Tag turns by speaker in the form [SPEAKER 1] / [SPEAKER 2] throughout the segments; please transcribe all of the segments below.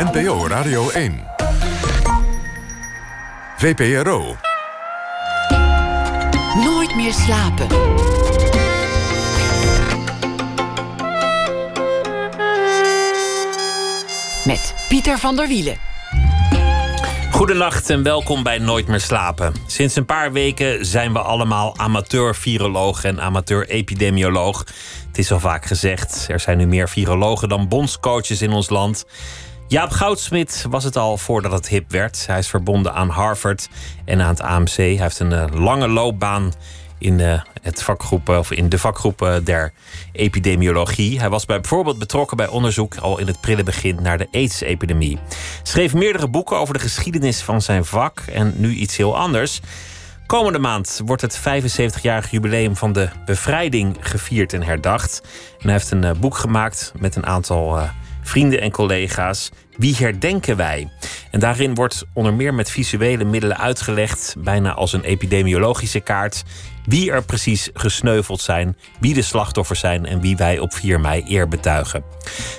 [SPEAKER 1] NPO Radio 1. VPRO.
[SPEAKER 2] Nooit meer slapen. Met Pieter van der Wielen.
[SPEAKER 3] Goedenacht en welkom bij Nooit meer slapen. Sinds een paar weken zijn we allemaal amateur-viroloog en amateur-epidemioloog. Het is al vaak gezegd, er zijn nu meer virologen dan bondscoaches in ons land. Jaap Goudsmit was het al voordat het hip werd. Hij is verbonden aan Harvard en aan het AMC. Hij heeft een eh, lange loopbaan in, uh, het vakgroep, of in de vakgroep der epidemiologie. Hij was bij, bijvoorbeeld betrokken bij onderzoek al in het prille begin naar de AIDS-epidemie. Schreef meerdere boeken over de geschiedenis van zijn vak en nu iets heel anders. Komende maand wordt het 75-jarig jubileum van de bevrijding gevierd en herdacht. En hij heeft een boek gemaakt met een aantal vrienden en collega's. Wie herdenken wij? En daarin wordt onder meer met visuele middelen uitgelegd, bijna als een epidemiologische kaart, wie er precies gesneuveld zijn, wie de slachtoffers zijn en wie wij op 4 mei eer betuigen.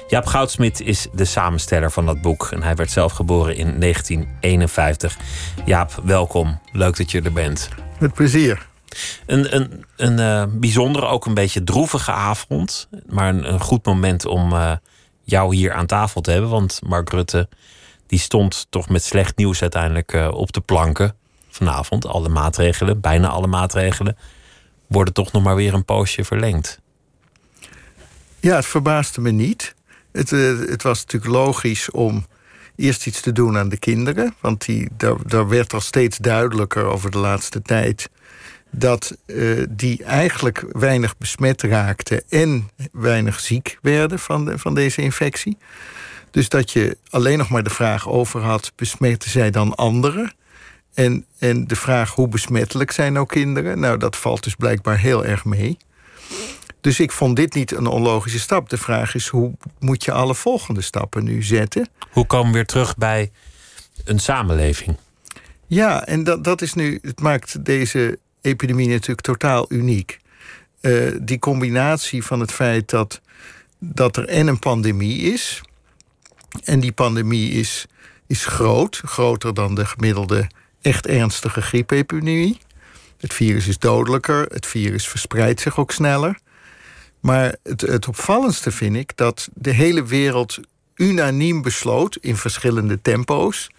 [SPEAKER 3] Jaap Goudsmit is de samensteller van dat boek en hij werd zelf geboren in 1951. Jaap, welkom. Leuk dat je er bent.
[SPEAKER 4] Met plezier.
[SPEAKER 3] Een, een, een uh, bijzondere, ook een beetje droevige avond, maar een, een goed moment om uh, jou hier aan tafel te hebben, want Mark Rutte die stond toch met slecht nieuws uiteindelijk uh, op de planken vanavond. Alle maatregelen, bijna alle maatregelen, worden toch nog maar weer een poosje verlengd.
[SPEAKER 4] Ja, het verbaasde me niet. Het, uh, het was natuurlijk logisch om eerst iets te doen aan de kinderen. Want die, daar, daar werd al steeds duidelijker over de laatste tijd dat uh, die eigenlijk weinig besmet raakten en weinig ziek werden van, de, van deze infectie. Dus dat je alleen nog maar de vraag over had: besmetten zij dan anderen? En, en de vraag hoe besmettelijk zijn nou kinderen? Nou, dat valt dus blijkbaar heel erg mee. Dus ik vond dit niet een onlogische stap. De vraag is, hoe moet je alle volgende stappen nu zetten?
[SPEAKER 3] Hoe komen we weer terug bij een samenleving?
[SPEAKER 4] Ja, en dat, dat is nu, het maakt deze epidemie natuurlijk totaal uniek. Uh, die combinatie van het feit dat, dat er en een pandemie is. En die pandemie is, is groot, groter dan de gemiddelde echt ernstige griepepidemie. Het virus is dodelijker, het virus verspreidt zich ook sneller. Maar het, het opvallendste vind ik dat de hele wereld unaniem besloot in verschillende tempo's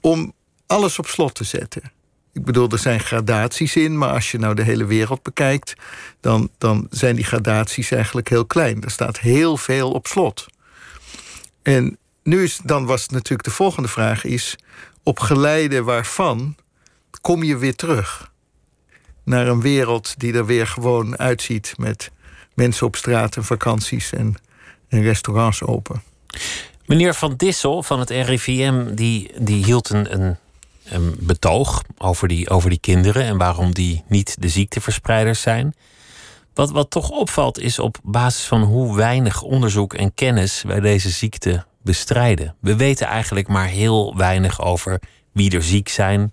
[SPEAKER 4] om alles op slot te zetten. Ik bedoel, er zijn gradaties in, maar als je nou de hele wereld bekijkt, dan, dan zijn die gradaties eigenlijk heel klein. Er staat heel veel op slot. En nu is, dan was natuurlijk de volgende vraag is, op geleide waarvan kom je weer terug naar een wereld die er weer gewoon uitziet met mensen op straat en vakanties en, en restaurants open.
[SPEAKER 3] Meneer Van Dissel van het RIVM die, die hield een, een, een betoog over die, over die kinderen en waarom die niet de ziekteverspreiders zijn. Wat, wat toch opvalt is op basis van hoe weinig onderzoek en kennis wij deze ziekte bestrijden. We weten eigenlijk maar heel weinig over wie er ziek zijn,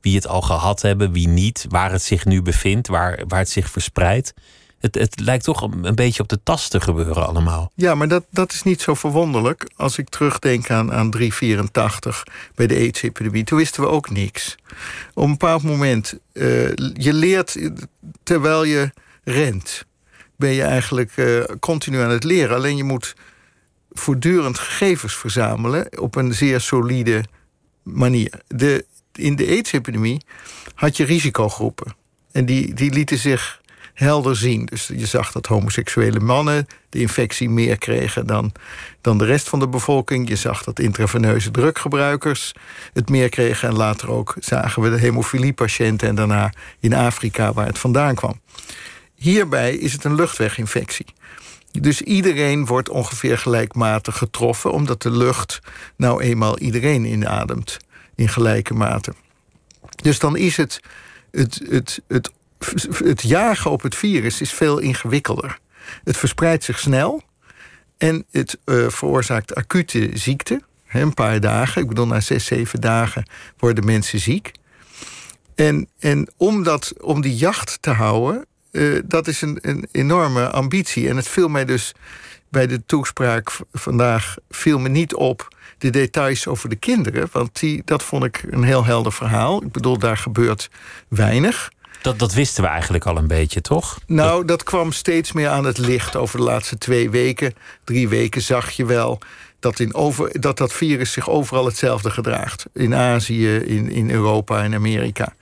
[SPEAKER 3] wie het al gehad hebben, wie niet, waar het zich nu bevindt, waar, waar het zich verspreidt. Het, het lijkt toch een beetje op de tas te gebeuren allemaal.
[SPEAKER 4] Ja, maar dat, dat is niet zo verwonderlijk. Als ik terugdenk aan, aan 384 bij de AIDS-epidemie, toen wisten we ook niks. Op een bepaald moment, uh, je leert terwijl je rent, ben je eigenlijk uh, continu aan het leren. Alleen je moet voortdurend gegevens verzamelen op een zeer solide manier. De, in de AIDS-epidemie had je risicogroepen. En die, die lieten zich helder zien. Dus je zag dat homoseksuele mannen de infectie meer kregen dan, dan de rest van de bevolking. Je zag dat intraveneuze druggebruikers het meer kregen. En later ook zagen we de hemofiliepatiënten en daarna in Afrika waar het vandaan kwam. Hierbij is het een luchtweginfectie. Dus iedereen wordt ongeveer gelijkmatig getroffen, omdat de lucht nou eenmaal iedereen inademt in gelijke mate. Dus dan is het, het, het, het, het jagen op het virus is veel ingewikkelder. Het verspreidt zich snel en het uh, veroorzaakt acute ziekte. een paar dagen, ik bedoel, na zes, zeven dagen worden mensen ziek. En, en om, dat, om die jacht te houden, uh, dat is een, een enorme ambitie. En het viel mij dus bij de toespraak vandaag viel me niet op de details over de kinderen. Want die, dat vond ik een heel helder verhaal. Ik bedoel, daar gebeurt weinig.
[SPEAKER 3] Dat, dat wisten we eigenlijk al een beetje, toch?
[SPEAKER 4] Nou, dat kwam steeds meer aan het licht over de laatste twee weken. Drie weken zag je wel dat, in over, dat dat virus zich overal hetzelfde gedraagt. In Azië, in, in Europa en Amerika.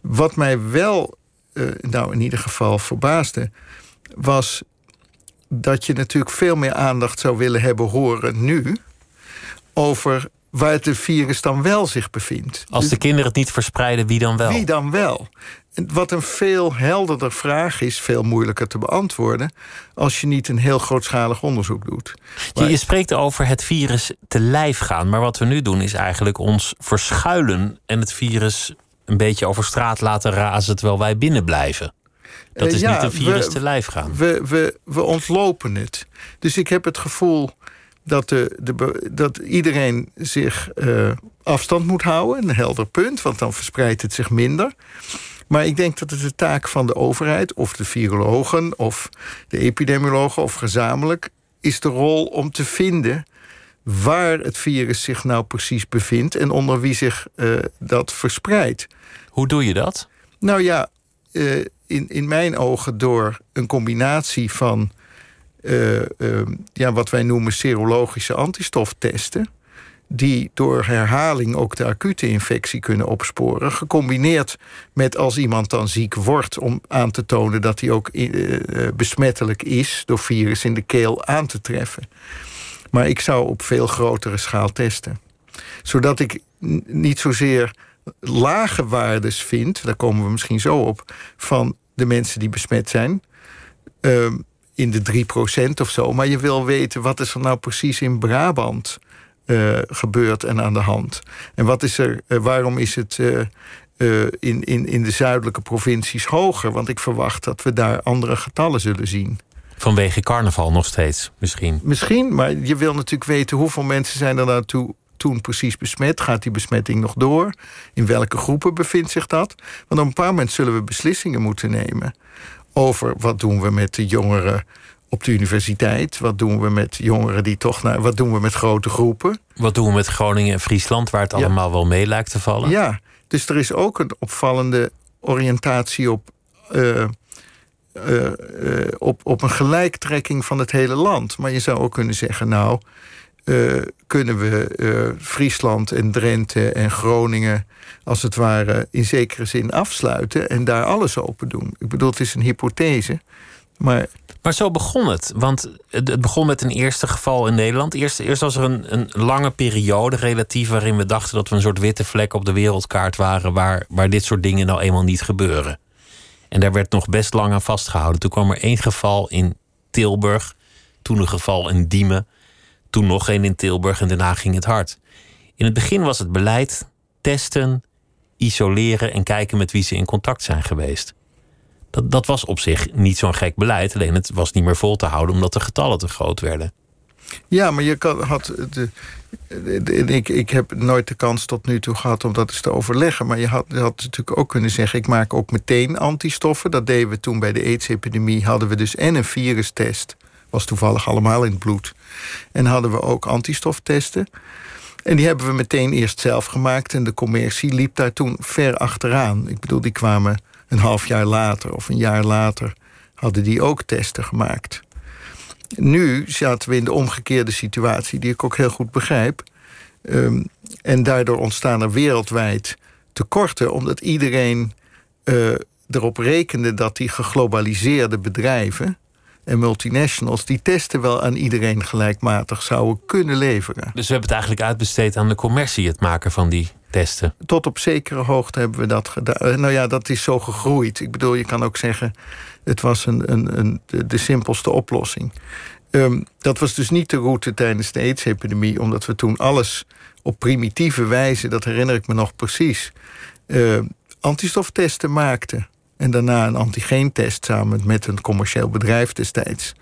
[SPEAKER 4] Wat mij wel, uh, nou in ieder geval verbaasde... was dat je natuurlijk veel meer aandacht zou willen hebben horen nu... over waar het virus dan wel zich bevindt.
[SPEAKER 3] Als de dus kinderen het niet verspreiden, wie dan wel?
[SPEAKER 4] Wie dan wel? Wat een veel helderder vraag is, veel moeilijker te beantwoorden... als je niet een heel grootschalig onderzoek doet.
[SPEAKER 3] Je, je spreekt over het virus te lijf gaan. Maar wat we nu doen is eigenlijk ons verschuilen... en het virus een beetje over straat laten razen terwijl wij binnen blijven. Dat is eh, niet een virus te lijf gaan.
[SPEAKER 4] We, we, we ontlopen het. Dus ik heb het gevoel dat, de, de, dat iedereen zich uh, afstand moet houden. Een helder punt, want dan verspreidt het zich minder. Maar ik denk dat het de taak van de overheid, of de virologen, of de epidemiologen, of gezamenlijk, is de rol om te vinden waar het virus zich nou precies bevindt en onder wie zich uh, dat verspreidt.
[SPEAKER 3] Hoe doe je dat?
[SPEAKER 4] Nou ja, uh, in, in mijn ogen door een combinatie van uh, ja, wat wij noemen serologische antistoftesten die door herhaling ook de acute infectie kunnen opsporen. Gecombineerd met als iemand dan ziek wordt... om aan te tonen dat hij ook uh, besmettelijk is... door virus in de keel aan te treffen. Maar ik zou op veel grotere schaal testen. Zodat ik niet zozeer lage waardes vind... daar komen we misschien zo op... van de mensen die besmet zijn... Uh, in de 3% of zo. Maar je wil weten, wat is er nou precies in Brabant uh, gebeurt en aan de hand? En wat is er, uh, waarom is het uh, in, in, in de zuidelijke provincies hoger? Want ik verwacht dat we daar andere getallen zullen zien.
[SPEAKER 3] Vanwege carnaval nog steeds, misschien?
[SPEAKER 4] Misschien, maar je wil natuurlijk weten hoeveel mensen zijn er naartoe toen precies besmet? Gaat die besmetting nog door? In welke groepen bevindt zich dat? Want op een paar moment zullen we beslissingen moeten nemen over wat doen we met de jongeren op de universiteit? Wat doen we met jongeren die toch naar. Wat doen we met grote groepen?
[SPEAKER 3] Wat doen we met Groningen en Friesland, waar het allemaal wel mee lijkt te vallen?
[SPEAKER 4] Ja, dus er is ook een opvallende oriëntatie op. Uh, uh, uh, op, op een gelijktrekking van het hele land. Maar je zou ook kunnen zeggen, nou, kunnen we Friesland en Drenthe en Groningen als het ware in zekere zin afsluiten en daar alles open doen. Ik bedoel, het is een hypothese. Maar
[SPEAKER 3] maar zo begon het. Want het begon met een eerste geval in Nederland. Eerst, eerst was er een, een lange periode relatief waarin we dachten dat we een soort witte vlek op de wereldkaart waren waar, waar dit soort dingen nou eenmaal niet gebeuren. En daar werd nog best lang aan vastgehouden. Toen kwam er één geval in Tilburg, toen een geval in Diemen, toen nog één in Tilburg en daarna ging het hard. In het begin was het beleid testen, isoleren en kijken met wie ze in contact zijn geweest. Dat, dat was op zich niet zo'n gek beleid. Alleen het was niet meer vol te houden omdat de getallen te groot werden.
[SPEAKER 4] Ja, maar je kan, had. De, ik, ik heb nooit de kans tot nu toe gehad om dat eens te overleggen. Maar je had, je had natuurlijk ook kunnen zeggen: ik maak ook meteen antistoffen. Dat deden we toen bij de AIDS-epidemie. Hadden we dus en een virustest. Was toevallig allemaal in het bloed. En hadden we ook antistoftesten. En die hebben we meteen eerst zelf gemaakt. En de commercie liep daar toen ver achteraan. Ik bedoel, die kwamen een half jaar later of een jaar later hadden die ook testen gemaakt. Nu zaten we in de omgekeerde situatie, die ik ook heel goed begrijp. Um, en daardoor ontstaan er wereldwijd tekorten, omdat iedereen uh, erop rekende dat die geglobaliseerde bedrijven en multinationals, die testen wel aan iedereen gelijkmatig zouden kunnen leveren.
[SPEAKER 3] Dus we hebben het eigenlijk uitbesteed aan de commercie, het maken van die testen?
[SPEAKER 4] Tot op zekere hoogte hebben we dat gedaan. Eh, nou ja, dat is zo gegroeid. Ik bedoel, je kan ook zeggen, het was een, een, een, de simpelste oplossing. Um, dat was dus niet de route tijdens de AIDS-epidemie, omdat we toen alles op primitieve wijze, dat herinner ik me nog precies, uh, antistoftesten maakten. En daarna een antigeentest samen met een commercieel bedrijf destijds.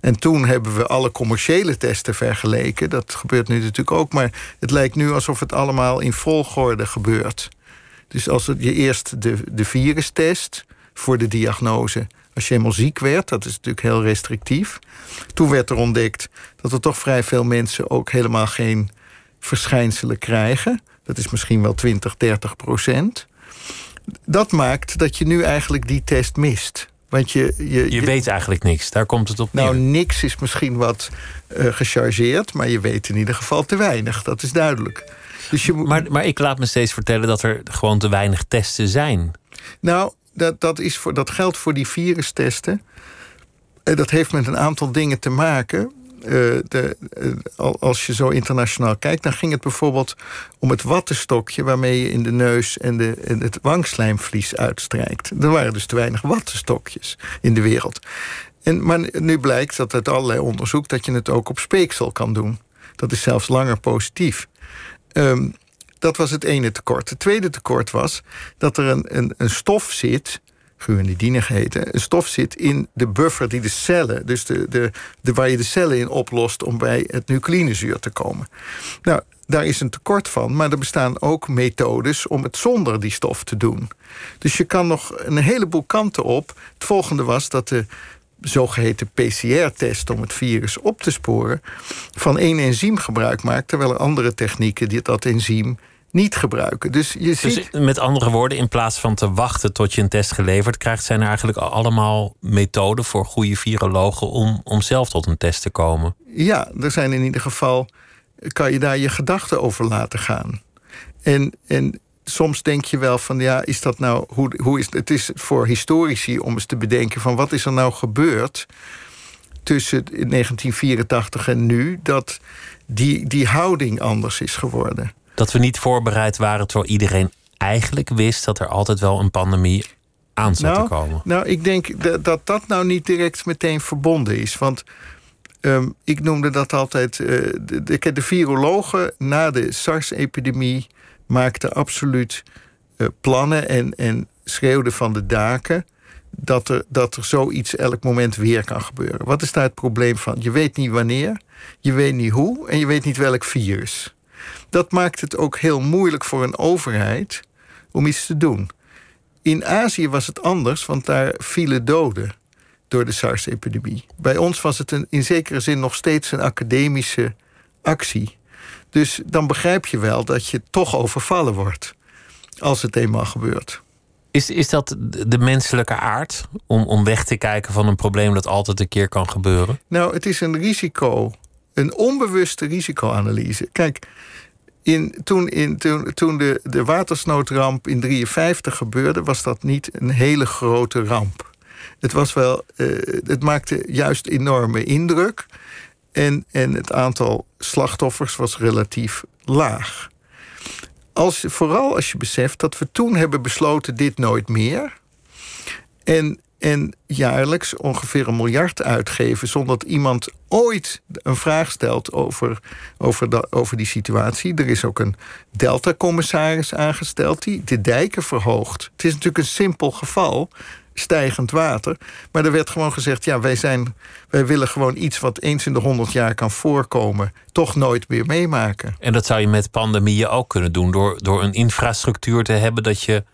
[SPEAKER 4] En toen hebben we alle commerciële testen vergeleken. Dat gebeurt nu natuurlijk ook, maar het lijkt nu alsof het allemaal in volgorde gebeurt. Dus als je eerst de, de virustest voor de diagnose Als je helemaal ziek werd, dat is natuurlijk heel restrictief. Toen werd er ontdekt dat er toch vrij veel mensen ook helemaal geen verschijnselen krijgen. Dat is misschien wel 20, 30 procent. Dat maakt dat je nu eigenlijk die test mist. Want je, je,
[SPEAKER 3] je, weet eigenlijk niks, daar komt het op
[SPEAKER 4] neer. Nou, niks is misschien wat uh, gechargeerd, maar je weet in ieder geval te weinig. Dat is duidelijk.
[SPEAKER 3] Dus je maar, maar ik laat me steeds vertellen dat er gewoon te weinig testen zijn.
[SPEAKER 4] Nou, dat, dat, is voor, dat geldt voor die virustesten. En dat heeft met een aantal dingen te maken. De, uh, als je zo internationaal kijkt, dan ging het bijvoorbeeld om het wattenstokje waarmee je in de neus en, de, en het wangslijmvlies uitstrijkt. Er waren dus te weinig wattenstokjes in de wereld. En, maar nu blijkt dat uit allerlei onderzoek dat je het ook op speeksel kan doen. Dat is zelfs langer positief. Um, dat was het ene tekort. Het tweede tekort was dat er een, een stof zit guanidine geheten, een stof zit in de buffer die de cellen, dus de, de, de, waar je de cellen in oplost om bij het nucleïnezuur te komen. Nou, daar is een tekort van, maar er bestaan ook methodes om het zonder die stof te doen. Dus je kan nog een heleboel kanten op. Het volgende was dat de zogeheten PCR-test om het virus op te sporen van één enzym gebruik maakt, terwijl er andere technieken die dat enzym niet gebruiken. Dus, je dus ziet...
[SPEAKER 3] met andere woorden, in plaats van te wachten tot je een test geleverd krijgt, zijn er eigenlijk allemaal methoden voor goede virologen om, om zelf tot een test te komen.
[SPEAKER 4] Ja, er zijn in ieder geval, kan je daar je gedachten over laten gaan. En, en soms denk je wel van ja, is dat nou, hoe, hoe is het? is voor historici om eens te bedenken van wat is er nou gebeurd tussen 1984 en nu, dat die, die houding anders is geworden
[SPEAKER 3] dat we niet voorbereid waren, terwijl iedereen eigenlijk wist dat er altijd wel een pandemie aan zou
[SPEAKER 4] nou,
[SPEAKER 3] komen?
[SPEAKER 4] Nou, ik denk dat, dat dat nou niet direct meteen verbonden is. Want ehm, ik noemde dat altijd. Uh, de, de virologen na de SARS-epidemie maakten absoluut uh, plannen en, en schreeuwden van de daken. Dat er, dat er zoiets elk moment weer kan gebeuren. Wat is daar het probleem van? Je weet niet wanneer, je weet niet hoe en je weet niet welk virus. Dat maakt het ook heel moeilijk voor een overheid om iets te doen. In Azië was het anders, want daar vielen doden door de SARS-epidemie. Bij ons was het een, in zekere zin nog steeds een academische actie. Dus dan begrijp je wel dat je toch overvallen wordt als het eenmaal gebeurt.
[SPEAKER 3] Is, is dat de menselijke aard om, om weg te kijken van een probleem dat altijd een keer kan gebeuren?
[SPEAKER 4] Nou, het is een risico, een onbewuste risicoanalyse. Kijk, in, toen, in, toen, toen de, de watersnoodramp in 1953 gebeurde, was dat niet een hele grote ramp. Het, was wel, uh, het maakte juist enorme indruk. En, en het aantal slachtoffers was relatief laag. Als, vooral als je beseft dat we toen hebben besloten dit nooit meer. En en jaarlijks ongeveer een miljard uitgeven zonder dat iemand ooit een vraag stelt over, over, over die situatie. Er is ook een Delta-commissaris aangesteld die de dijken verhoogt. Het is natuurlijk een simpel geval, stijgend water. Maar er werd gewoon gezegd: ja, wij, zijn, wij willen gewoon iets wat eens in de honderd jaar kan voorkomen, toch nooit meer meemaken.
[SPEAKER 3] En dat zou je met pandemieën ook kunnen doen, door, door een infrastructuur te hebben dat je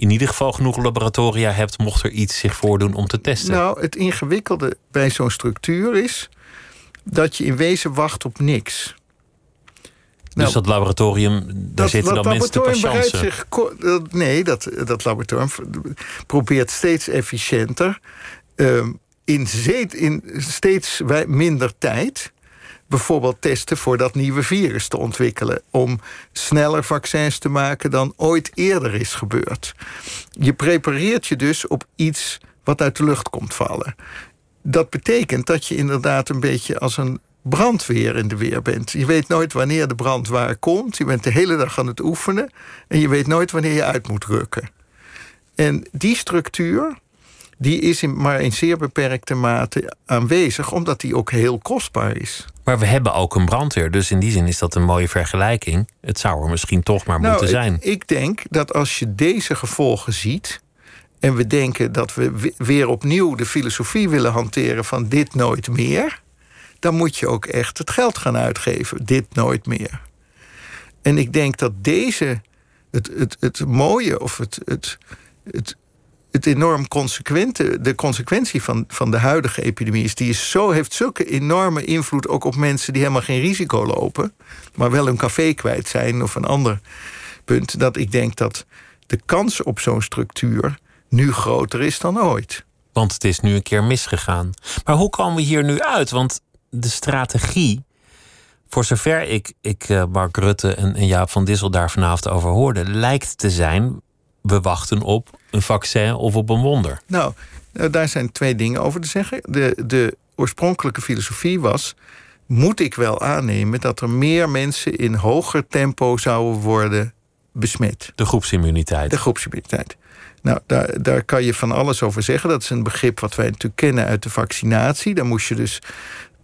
[SPEAKER 3] in ieder geval genoeg laboratoria hebt, mocht er iets zich voordoen om te testen?
[SPEAKER 4] Nou, het ingewikkelde bij zo'n structuur is dat je in wezen wacht op niks.
[SPEAKER 3] Dus nou, dat laboratorium, daar dat, zitten dan mensen te patiënten. Zich,
[SPEAKER 4] nee, dat, dat laboratorium probeert steeds efficiënter... Um, in, in steeds minder tijd bijvoorbeeld testen voor dat nieuwe virus te ontwikkelen. Om sneller vaccins te maken dan ooit eerder is gebeurd. Je prepareert je dus op iets wat uit de lucht komt vallen. Dat betekent dat je inderdaad een beetje als een brandweer in de weer bent. Je weet nooit wanneer de brand waar komt. Je bent de hele dag aan het oefenen. En je weet nooit wanneer je uit moet rukken. En die structuur, die is in, maar in zeer beperkte mate aanwezig, omdat die ook heel kostbaar is.
[SPEAKER 3] Maar we hebben ook een brandweer, dus in die zin is dat een mooie vergelijking. Het zou er misschien toch maar nou, moeten zijn.
[SPEAKER 4] Ik, ik denk dat als je deze gevolgen ziet. en we denken dat we weer opnieuw de filosofie willen hanteren van dit nooit meer. dan moet je ook echt het geld gaan uitgeven. Dit nooit meer. En ik denk dat deze. het, het, het mooie of het, het, het het enorm consequente, de consequentie van, van de huidige epidemie is, die is zo, heeft zulke enorme invloed ook op mensen die helemaal geen risico lopen, maar wel een café kwijt zijn of een ander punt, dat ik denk dat de kans op zo'n structuur nu groter is dan ooit.
[SPEAKER 3] Want het is nu een keer misgegaan. Maar hoe komen we hier nu uit? Want de strategie, voor zover ik, ik uh, Mark Rutte en, en Jaap van Dissel daar vanavond over hoorde, lijkt te zijn: we wachten op een vaccin of op een wonder.
[SPEAKER 4] Nou, eh, daar zijn twee dingen over te zeggen. De, de oorspronkelijke filosofie was: moet ik wel aannemen dat er meer mensen in hoger tempo zouden worden besmet?
[SPEAKER 3] De groepsimmuniteit.
[SPEAKER 4] De groepsimmuniteit. Nou, daar, daar kan je van alles over zeggen. Dat is een begrip wat wij natuurlijk kennen uit de vaccinatie. Daar moest je dus 80%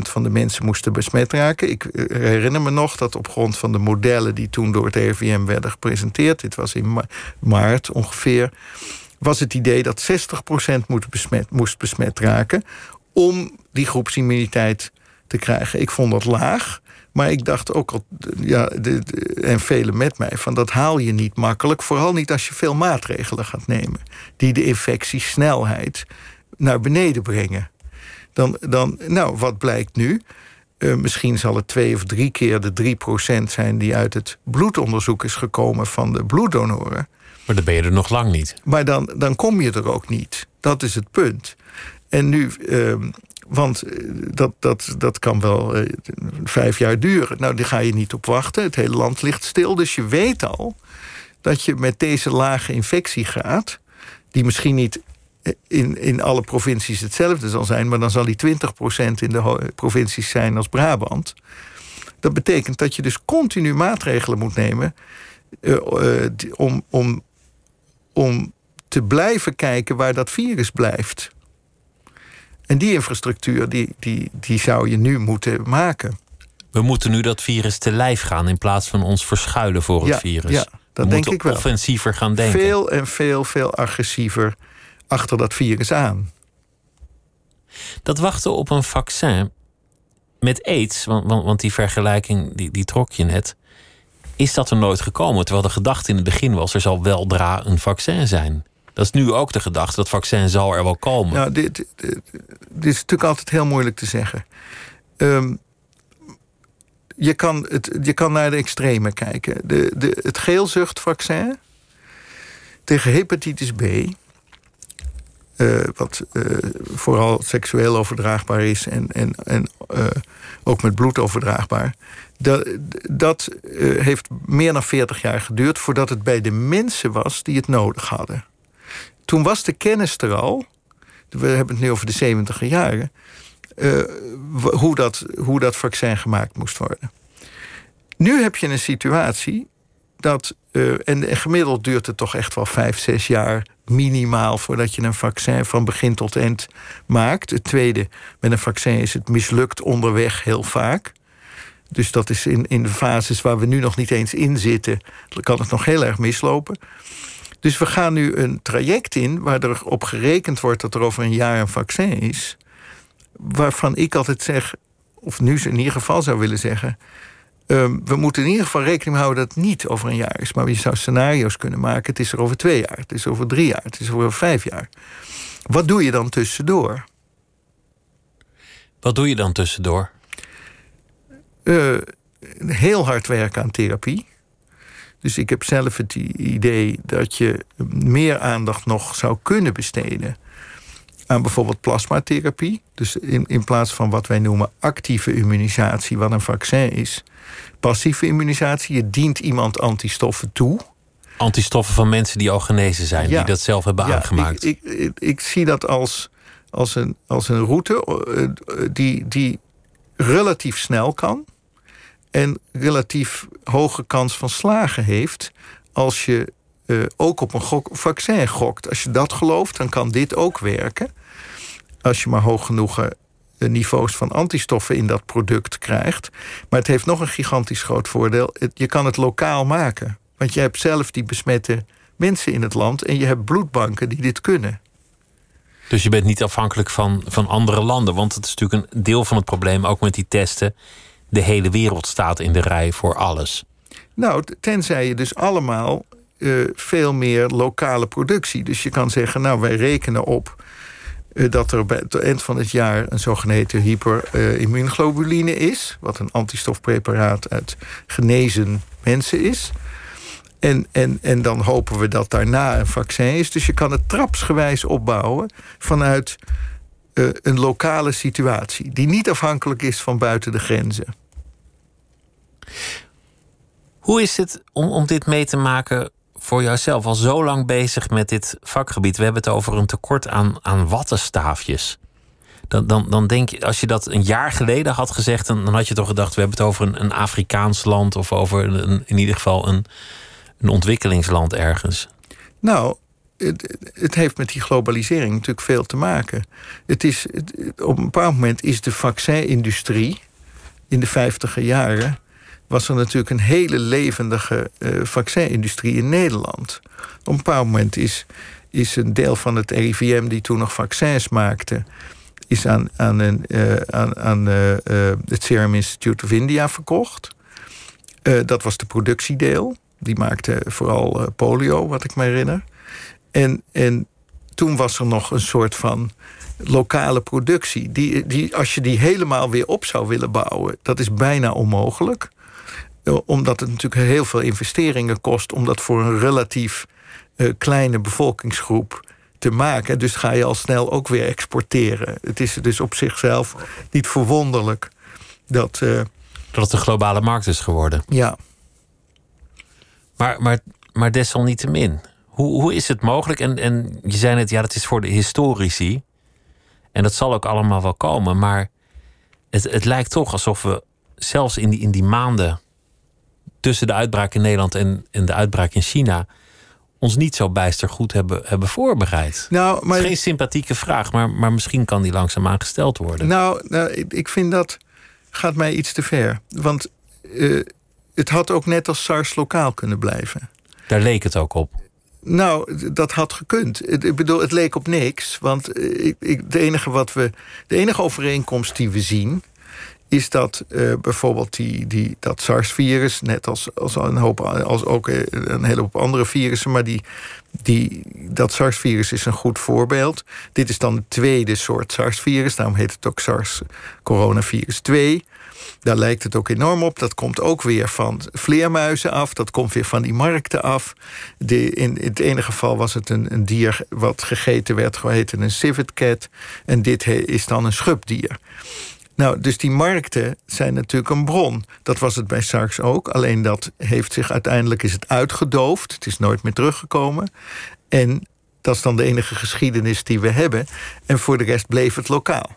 [SPEAKER 4] van de mensen moesten besmet raken. Ik eh, herinner me nog dat op grond van de modellen die toen door het RIVM werden gepresenteerd, dit was in maart ongeveer, was het idee dat 60% moest besmet, moest besmet raken om die groepsimmuniteit te krijgen. Ik vond dat laag. Maar ik dacht ook al, ja, en velen met mij, van dat haal je niet makkelijk. Vooral niet als je veel maatregelen gaat nemen. Die de infectiesnelheid naar beneden brengen. Dan, dan nou, wat blijkt nu? Uh, misschien zal het twee of drie keer de 3% zijn die uit het bloedonderzoek is gekomen van de bloeddonoren.
[SPEAKER 3] Maar dan ben je er nog lang niet.
[SPEAKER 4] Maar dan, dan kom je er ook niet. Dat is het punt. En nu, uh, want eh, dat, dat, dat kan wel uh, vijf jaar duren. Nou, daar ga je niet op wachten. Het hele land ligt stil. Dus je weet al dat je met deze lage infectiegraad... die misschien niet eh, in, in alle provincies hetzelfde zal zijn... maar dan zal die 20% in de provincies zijn als Brabant. Dat betekent dat je dus continu maatregelen moet nemen... Uh, uh, om, om, om te blijven kijken waar dat virus blijft. En die infrastructuur, die, die, die zou je nu moeten maken.
[SPEAKER 3] We moeten nu dat virus te lijf gaan in plaats van ons verschuilen voor het virus.
[SPEAKER 4] Ja, dat
[SPEAKER 3] We
[SPEAKER 4] denk ik wel.
[SPEAKER 3] offensiever gaan denken.
[SPEAKER 4] Veel en veel, veel agressiever achter dat virus aan.
[SPEAKER 3] Dat wachten op een vaccin met aids, want, want, die vergelijking die, die trok je net, is dat er nooit gekomen. Terwijl de gedachte in het begin was, er zal weldra een vaccin zijn. Dat is nu ook de gedachte, dat vaccin zal er wel komen.
[SPEAKER 4] Nou, dit, dit, dit is natuurlijk altijd heel moeilijk te zeggen. Um, je, kan het, je kan naar de extreme kijken. De, de, het geelzuchtvaccin tegen hepatitis B... Uh, wat uh, vooral seksueel overdraagbaar is en, en, en uh, ook met bloed overdraagbaar. Dat, dat heeft meer dan 40 jaar geduurd voordat het bij de mensen was die het nodig hadden toen was de kennis er al. We hebben het nu over de 70 jaren. Hoe, dat, hoe dat vaccin gemaakt moest worden. Nu heb je een situatie dat. Uh, en, gemiddeld duurt het toch echt wel vijf, zes jaar minimaal voordat je een vaccin van begin tot eind maakt. Het tweede, met een vaccin is het mislukt onderweg heel vaak. Dus dat is in, in de fases waar we nu nog niet eens in zitten, kan het nog heel erg mislopen. Dus we gaan nu een traject in waar er op gerekend wordt dat er over een jaar een vaccin is. Waarvan ik altijd zeg, of nu in ieder geval zou willen zeggen. Uh, we moeten in ieder geval rekening houden dat het niet over een jaar is. Maar je zou scenario's kunnen maken. Het is er over twee jaar, het is over drie jaar, het is over vijf jaar. Wat doe je dan tussendoor?
[SPEAKER 3] Wat doe je dan tussendoor?
[SPEAKER 4] Uh, heel hard werken aan therapie. Dus ik heb zelf het idee dat je meer aandacht nog zou kunnen besteden aan bijvoorbeeld plasmatherapie. Dus in, in plaats van wat wij noemen actieve immunisatie, wat een vaccin is, passieve immunisatie. Je dient iemand antistoffen toe.
[SPEAKER 3] Antistoffen van mensen die al genezen zijn, die dat zelf hebben ja, aangemaakt.
[SPEAKER 4] Ik, ik, ik, ik, zie dat als, als, een, als een route uh, die, die relatief snel kan en relatief hoge kans van slagen heeft als je uh, ook op een gok, vaccin gokt. Als je dat gelooft, dan kan dit ook werken. Als je maar hoog genoeg uh, niveaus van antistoffen in dat product krijgt. Maar het heeft nog een gigantisch groot voordeel. Het, je kan het lokaal maken. Want je hebt zelf die besmette mensen in het land en je hebt bloedbanken die dit kunnen.
[SPEAKER 3] Dus je bent niet afhankelijk van, van andere landen. Want het is natuurlijk een deel van het probleem, ook met die testen de hele wereld staat in de rij voor alles.
[SPEAKER 4] Nou, tenzij je dus allemaal eh, veel meer lokale productie. Dus je kan zeggen, nou, wij rekenen op dat er bij het eind van het jaar een zogeheten hyperimmuunglobuline is, wat een antistofpreparaat uit genezen mensen is. En, en, en dan hopen we dat daarna een vaccin is. Dus je kan het trapsgewijs opbouwen vanuit uh, een lokale situatie, die niet afhankelijk is van buiten de grenzen.
[SPEAKER 3] Hoe is het om, om dit mee te maken voor jouzelf? Al zo lang bezig met dit vakgebied. We hebben het over een tekort aan, aan wattenstaafjes. Dan, dan, dan denk je, als je dat een jaar geleden had gezegd, dan, had je toch gedacht: we hebben het over een, een Afrikaans land of over een, in ieder geval een, een ontwikkelingsland ergens.
[SPEAKER 4] Nou, het, het, heeft met die globalisering natuurlijk veel te maken. Het is, op een bepaald moment is de vaccinindustrie in de vijftiger jaren was er natuurlijk een hele levendige uh, vaccinindustrie in Nederland. Op een bepaald moment is, is een deel van het RIVM die toen nog vaccins maakte, is aan, aan, een, uh, aan, aan uh, het Serum Institute of India verkocht. dat was de productiedeel. Die maakte vooral polio, wat ik me herinner. En, en toen was er nog een soort van lokale productie. Die, die, als je die helemaal weer op zou willen bouwen, dat is bijna onmogelijk. Eh, omdat het natuurlijk heel veel investeringen kost om dat voor een relatief uh, kleine bevolkingsgroep te maken. Dus ga je al snel ook weer exporteren. Het is dus op zichzelf niet verwonderlijk dat. Uh,
[SPEAKER 3] dat het een globale markt is geworden.
[SPEAKER 4] Ja.
[SPEAKER 3] Maar, maar, maar desalniettemin, hoe, hoe is het mogelijk? En, en je zei net, ja, dat is voor de historici. En dat zal ook allemaal wel komen. Maar het, het lijkt toch alsof we zelfs in die, in die maanden tussen de uitbraak in Nederland en, en de uitbraak in China ons niet zo bijster goed hebben, hebben voorbereid. Nou, maar... Geen sympathieke vraag, maar, maar misschien kan die langzaamaan gesteld worden.
[SPEAKER 4] Nou, nou ik vind dat gaat mij iets te ver. Want uh, het had ook net als SARS lokaal kunnen blijven.
[SPEAKER 3] Daar leek het ook op.
[SPEAKER 4] Nou, dat had gekund. Ik bedoel, het leek op niks. Want eh, ik, ik, de, enige wat we, de enige overeenkomst die we zien is dat uh, bijvoorbeeld die, die, dat SARS-virus, net als, als, een hoop, als ook eh, een hele hoop andere virussen, maar die, die, dat SARS-virus is een goed voorbeeld. Dit is dan het tweede soort SARS-virus, daarom heet het ook SARS-coronavirus 2. Daar lijkt het ook enorm op. Dat komt ook weer van vleermuizen af. Dat komt weer van die markten af. In, het ene geval was het een, een dier wat gegeten werd, geheten een civet cat. En dit is dan een schubdier. Nou, dus die markten zijn natuurlijk een bron. Dat was het bij SARS ook. Alleen dat heeft zich uiteindelijk is het uitgedoofd. Het is nooit meer teruggekomen. En dat is dan de enige geschiedenis die we hebben. En voor de rest bleef het lokaal.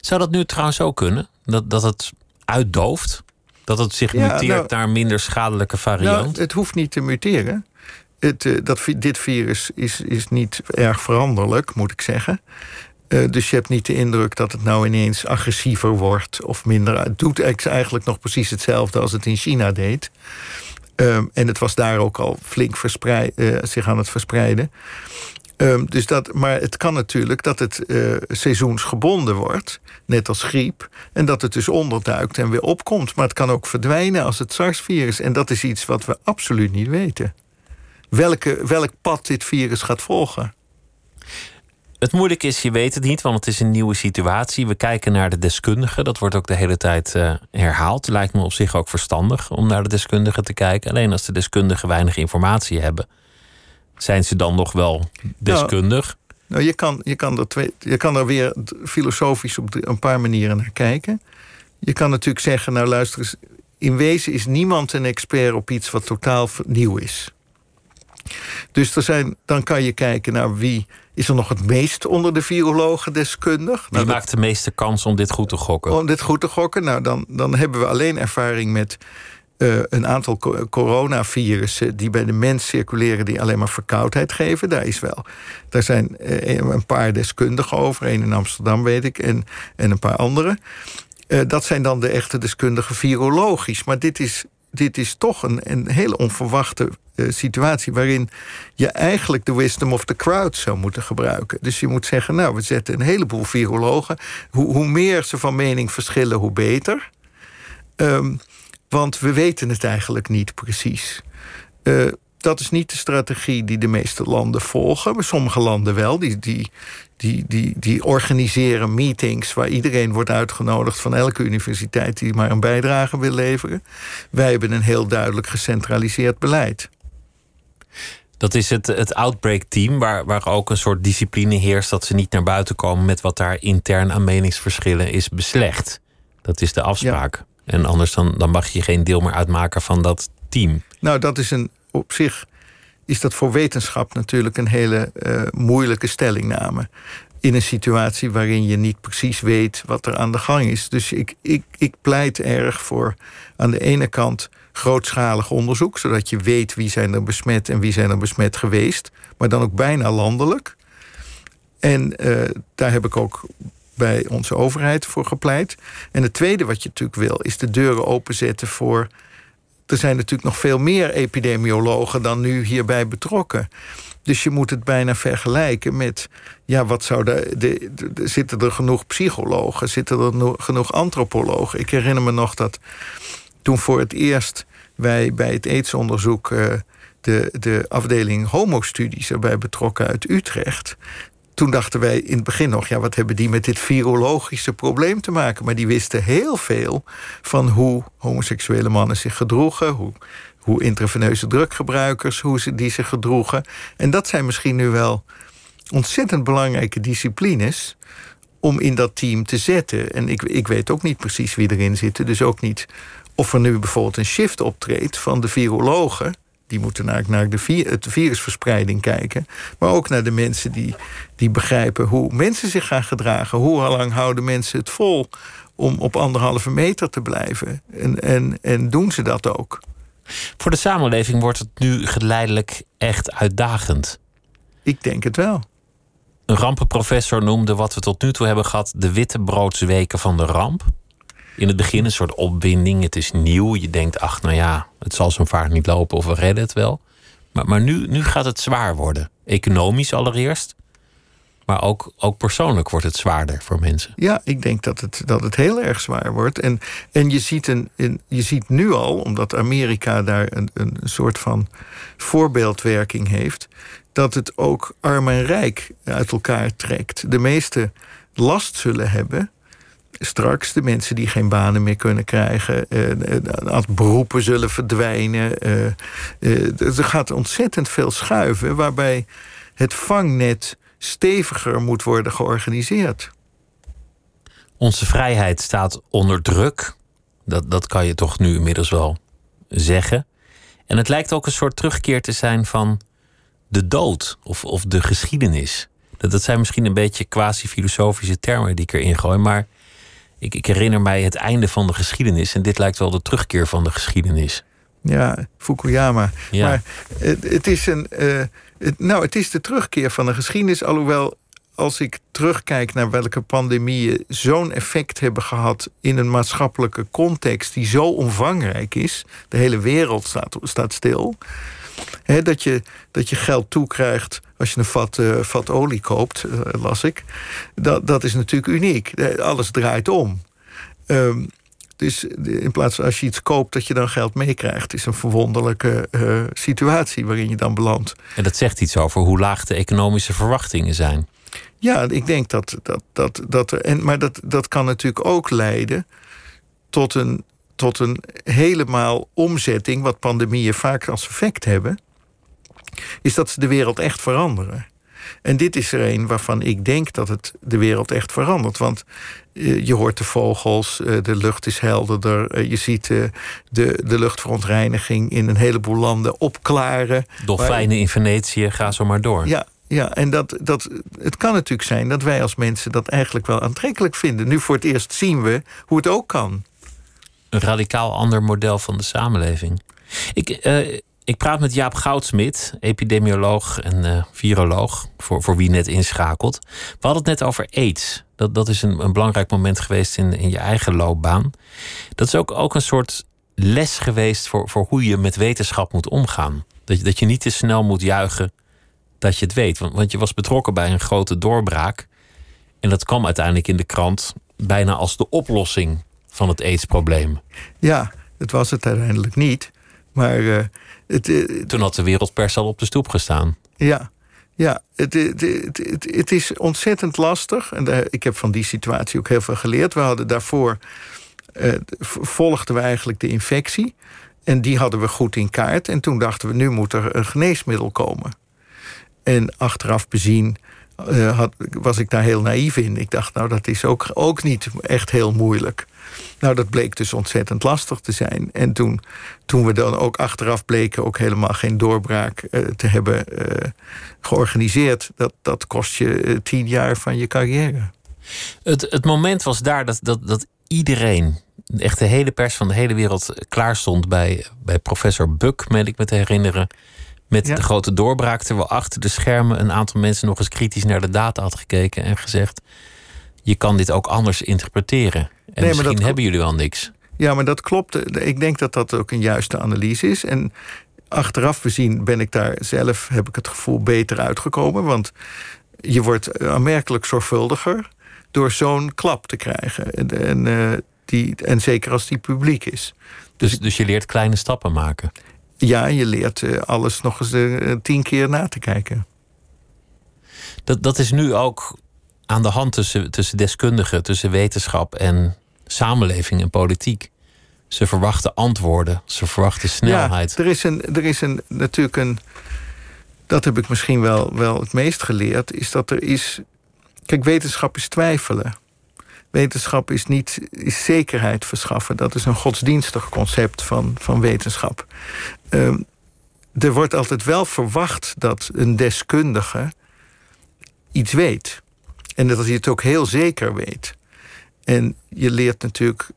[SPEAKER 3] Zou dat nu trouwens ook kunnen? Dat, dat het uitdooft? Dat het zich muteert nou, naar minder schadelijke variant?
[SPEAKER 4] Nou, het hoeft niet te muteren. Het, uh, dat, dit virus is, is niet erg veranderlijk, moet ik zeggen. Uh, dus je hebt niet de indruk dat het nou ineens agressiever wordt of minder. Het doet eigenlijk nog precies hetzelfde als het in China deed. Um, en het was daar ook al flink uh, zich aan het verspreiden. Um, dus dat, maar het kan natuurlijk dat het uh, seizoensgebonden wordt, net als griep. En dat het dus onderduikt en weer opkomt. Maar het kan ook verdwijnen als het SARS-virus. En dat is iets wat we absoluut niet weten. Welke, welk pad dit virus gaat volgen.
[SPEAKER 3] Het moeilijke is, je weet het niet, want het is een nieuwe situatie. We kijken naar de deskundigen. Dat wordt ook de hele tijd uh, herhaald. Lijkt me op zich ook verstandig om naar de deskundigen te kijken. Alleen als de deskundigen weinig informatie hebben, zijn ze dan nog wel deskundig? Nou,
[SPEAKER 4] nou je, kan, je, kan er twee, je kan er weer filosofisch op een paar manieren naar kijken. Je kan natuurlijk zeggen, nou luister eens, in wezen is niemand een expert op iets wat totaal nieuw is. Dus er zijn, dan kan je kijken naar wie is er nog het meest onder de virologen deskundig.
[SPEAKER 3] Wie nou, maakt de meeste kans om dit goed te gokken?
[SPEAKER 4] Om dit goed te gokken? Nou, dan, dan hebben we alleen ervaring met uh, een aantal coronavirussen die bij de mens circuleren, die alleen maar verkoudheid geven. Daar is wel. Daar zijn uh, een paar deskundigen over. één in Amsterdam, weet ik, en, en een paar andere. Uh, dat zijn dan de echte deskundigen virologisch. Maar dit is, dit is toch een, een hele onverwachte situatie waarin je eigenlijk de wisdom of the crowd zou moeten gebruiken. Dus je moet zeggen, nou, we zetten een heleboel virologen. Hoe, hoe meer ze van mening verschillen, hoe beter. Um, want we weten het eigenlijk niet precies. Uh, dat is niet de strategie die de meeste landen volgen. Maar sommige landen wel. Die, die, die, die, die organiseren meetings waar iedereen wordt uitgenodigd van elke universiteit die maar een bijdrage wil leveren. Wij hebben een heel duidelijk gecentraliseerd beleid.
[SPEAKER 3] Dat is het, het outbreak team, waar, waar ook een soort discipline heerst dat ze niet naar buiten komen met wat daar intern aan meningsverschillen is beslecht. Dat is de afspraak. En anders dan, dan mag je geen deel meer uitmaken van dat team.
[SPEAKER 4] Nou, dat is een op zich is dat voor wetenschap natuurlijk een hele uh, moeilijke stellingname. In een situatie waarin je niet precies weet wat er aan de gang is. Dus ik, ik, ik pleit erg voor aan de ene kant grootschalig onderzoek, zodat je weet wie zijn er besmet en wie zijn er besmet geweest, maar dan ook bijna landelijk. En uh, daar heb ik ook bij onze overheid voor gepleit. En het tweede wat je natuurlijk wil, is de deuren openzetten voor er zijn natuurlijk nog veel meer epidemiologen dan nu hierbij betrokken. Dus je moet het bijna vergelijken met, ja, wat zou de, de, zitten er genoeg psychologen, zitten er genoeg antropologen? Ik herinner me nog dat toen voor het eerst wij bij het aidsonderzoek uh, de, de afdeling homostudies erbij betrokken uit Utrecht toen dachten wij in het begin nog, ja, wat hebben die met dit virologische probleem te maken? Maar die wisten heel veel van hoe homoseksuele mannen zich gedroegen, hoe, hoe intraveneuze druggebruikers, hoe ze die zich gedroegen. En dat zijn misschien nu wel ontzettend belangrijke disciplines om in dat team te zetten. En ik, ik weet ook niet precies wie erin zit, dus ook niet of er nu bijvoorbeeld een shift optreedt van de virologen die moeten naar, naar de, vir, de virusverspreiding kijken. Maar ook naar de mensen die, die begrijpen hoe mensen zich gaan gedragen. Hoe lang houden mensen het vol om op anderhalve meter te blijven? En, en, en doen ze dat ook?
[SPEAKER 3] Voor de samenleving wordt het nu geleidelijk echt uitdagend.
[SPEAKER 4] Ik denk het wel.
[SPEAKER 3] Een rampenprofessor noemde wat we tot nu toe hebben gehad de witte broodsweken van de ramp in het begin een soort opwinding. Het is nieuw. Je denkt, ach, nou ja, het zal zo'n vaart niet lopen of we redden het wel. Maar, maar nu, nu gaat het zwaar worden. Economisch allereerst. Maar ook, ook persoonlijk wordt het zwaarder voor mensen.
[SPEAKER 4] Ja, ik denk dat het, dat het heel erg zwaar wordt. En, en je, ziet een, je ziet nu al, omdat Amerika daar een, een soort van voorbeeldwerking heeft, dat het ook arm en rijk uit elkaar trekt. De meeste last zullen hebben straks de mensen die geen banen meer kunnen krijgen, uh, beroepen zullen verdwijnen. Uh, er gaat ontzettend veel schuiven, waarbij het vangnet steviger moet worden georganiseerd.
[SPEAKER 3] Onze vrijheid staat onder druk. Dat, dat kan je toch nu inmiddels wel zeggen. En het lijkt ook een soort terugkeer te zijn van de dood of, of de geschiedenis. Dat, dat zijn misschien een beetje quasi-filosofische termen die ik erin gooi, maar ik, ik herinner mij het einde van de geschiedenis. En dit lijkt wel de terugkeer van de geschiedenis.
[SPEAKER 4] Ja, Fukuyama. Ja. Maar het, het is een. Uh, het, nou, het is de terugkeer van de geschiedenis. Alhoewel, als ik terugkijk naar welke pandemieën zo'n effect hebben gehad in een maatschappelijke context die zo omvangrijk is. De hele wereld staat, staat stil dat, je, dat je geld toekrijgt als je een vat, uh, vat olie koopt, uh, las ik. Dat, dat is natuurlijk uniek. Alles draait om. Um, dus in plaats van als je iets koopt dat je dan geld meekrijgt, is een verwonderlijke uh, situatie waarin je dan belandt.
[SPEAKER 3] En dat zegt iets over hoe laag de economische verwachtingen zijn.
[SPEAKER 4] Ja, ik denk dat, dat, dat, dat er. En, maar dat, dat kan natuurlijk ook leiden tot een tot een helemaal omzetting, wat pandemieën vaak als effect hebben, is dat ze de wereld echt veranderen. En dit is er een waarvan ik denk dat het de wereld echt verandert. Want eh, je hoort de vogels, eh, de lucht is helderder. Eh, je ziet de, de luchtverontreiniging in een heleboel landen opklaren.
[SPEAKER 3] Dolfijnen in Venetië, ga zo maar door.
[SPEAKER 4] Ja, ja, en dat, dat, het kan natuurlijk zijn dat wij als mensen dat eigenlijk wel aantrekkelijk vinden. Nu voor het eerst zien we hoe het ook kan
[SPEAKER 3] een radicaal ander model van de samenleving. Ik, uh, ik praat met Jaap Goudsmit, epidemioloog en uh, viroloog, voor, voor wie net inschakelt. We hadden het net over aids. Dat, dat is een, een belangrijk moment geweest in, in je eigen loopbaan. Dat is ook, ook een soort les geweest voor, voor hoe je met wetenschap moet omgaan. Dat dat je niet te snel moet juichen dat je het weet. Want, want je was betrokken bij een grote doorbraak. En dat kwam uiteindelijk in de krant bijna als de oplossing van het aidsprobleem.
[SPEAKER 4] Ja, het was het uiteindelijk niet. Maar uh, het,
[SPEAKER 3] toen had de wereldpers al op de stoep gestaan.
[SPEAKER 4] Ja, ja het, het, het, het is ontzettend lastig. En ik heb van die situatie ook heel veel geleerd. We hadden daarvoor uh, volgden we eigenlijk de infectie. En die hadden we goed in kaart. En toen dachten we, nu moet er een geneesmiddel komen. En achteraf bezien uh, had, was ik daar heel naïef in. Ik dacht, nou, dat is ook, ook niet echt heel moeilijk. Nou, dat bleek dus ontzettend lastig te zijn. En toen, toen we dan ook achteraf bleken ook helemaal geen doorbraak uh, te hebben uh, georganiseerd, dat, dat kost je tien jaar van je carrière.
[SPEAKER 3] Het, het moment was daar dat, dat, dat iedereen, echt de hele pers van de hele wereld, klaar stond bij, bij professor Buck, meen ik me te herinneren. Met de grote doorbraak, terwijl achter de schermen een aantal mensen nog eens kritisch naar de data had gekeken en gezegd: Je kan dit ook anders interpreteren. En nee, misschien hebben jullie wel niks.
[SPEAKER 4] Ja, maar dat klopt. Ik denk dat dat ook een juiste analyse is. En achteraf bezien ben ik daar zelf, heb ik het gevoel, beter uitgekomen. Want je wordt aanmerkelijk zorgvuldiger door zo'n klap te krijgen. En, en, uh, die, en zeker als die publiek is.
[SPEAKER 3] Dus, dus, dus je leert kleine stappen maken?
[SPEAKER 4] Ja, je leert uh, alles nog eens uh, tien keer na te kijken.
[SPEAKER 3] Dat, dat is nu ook aan de hand tussen, tussen deskundigen, tussen wetenschap en samenleving en politiek. Ze verwachten antwoorden, ze verwachten snelheid.
[SPEAKER 4] Ja, er is, een, er is een, natuurlijk een. Dat heb ik misschien wel, wel het meest geleerd. Is dat er is. Kijk, wetenschap is twijfelen. Wetenschap is niet is zekerheid verschaffen. Dat is een godsdienstig concept van, van wetenschap. Um, er wordt altijd wel verwacht dat een deskundige iets weet. En dat hij het ook heel zeker weet. En je leert natuurlijk,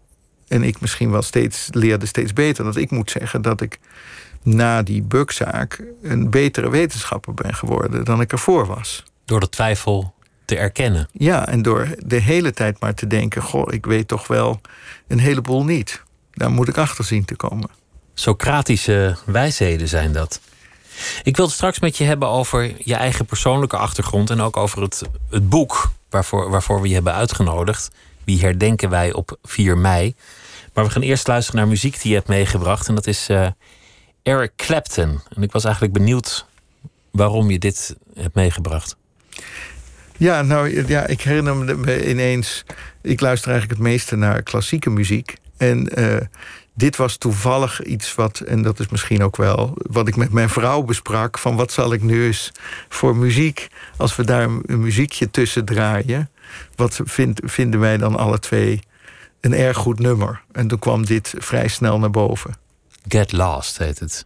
[SPEAKER 4] en ik misschien wel steeds leerde steeds beter, dat ik moet zeggen dat ik na die bugzaak een betere wetenschapper ben geworden dan ik ervoor was.
[SPEAKER 3] Door de twijfel te erkennen.
[SPEAKER 4] Ja, en door de hele tijd maar te denken: goh, ik weet toch wel een heleboel niet. Daar moet ik achter zien te komen.
[SPEAKER 3] Socratische wijsheden zijn dat. Ik wil het straks met je hebben over je eigen persoonlijke achtergrond en ook over het, het boek waarvoor, waarvoor we je hebben uitgenodigd. Wie herdenken wij op 4 mei? Maar we gaan eerst luisteren naar muziek die je hebt meegebracht. En dat is uh, Eric Clapton. En ik was eigenlijk benieuwd waarom je dit hebt meegebracht.
[SPEAKER 4] Ja, nou ja, ik herinner me ineens. Ik luister eigenlijk het meeste naar klassieke muziek. En uh, dit was toevallig iets wat, en dat is misschien ook wel wat ik met mijn vrouw besprak: van wat zal ik nu eens voor muziek, als we daar een muziekje tussen draaien, wat vind, vinden wij dan alle twee een erg goed nummer? En toen kwam dit vrij snel naar boven.
[SPEAKER 3] Get Lost heet het.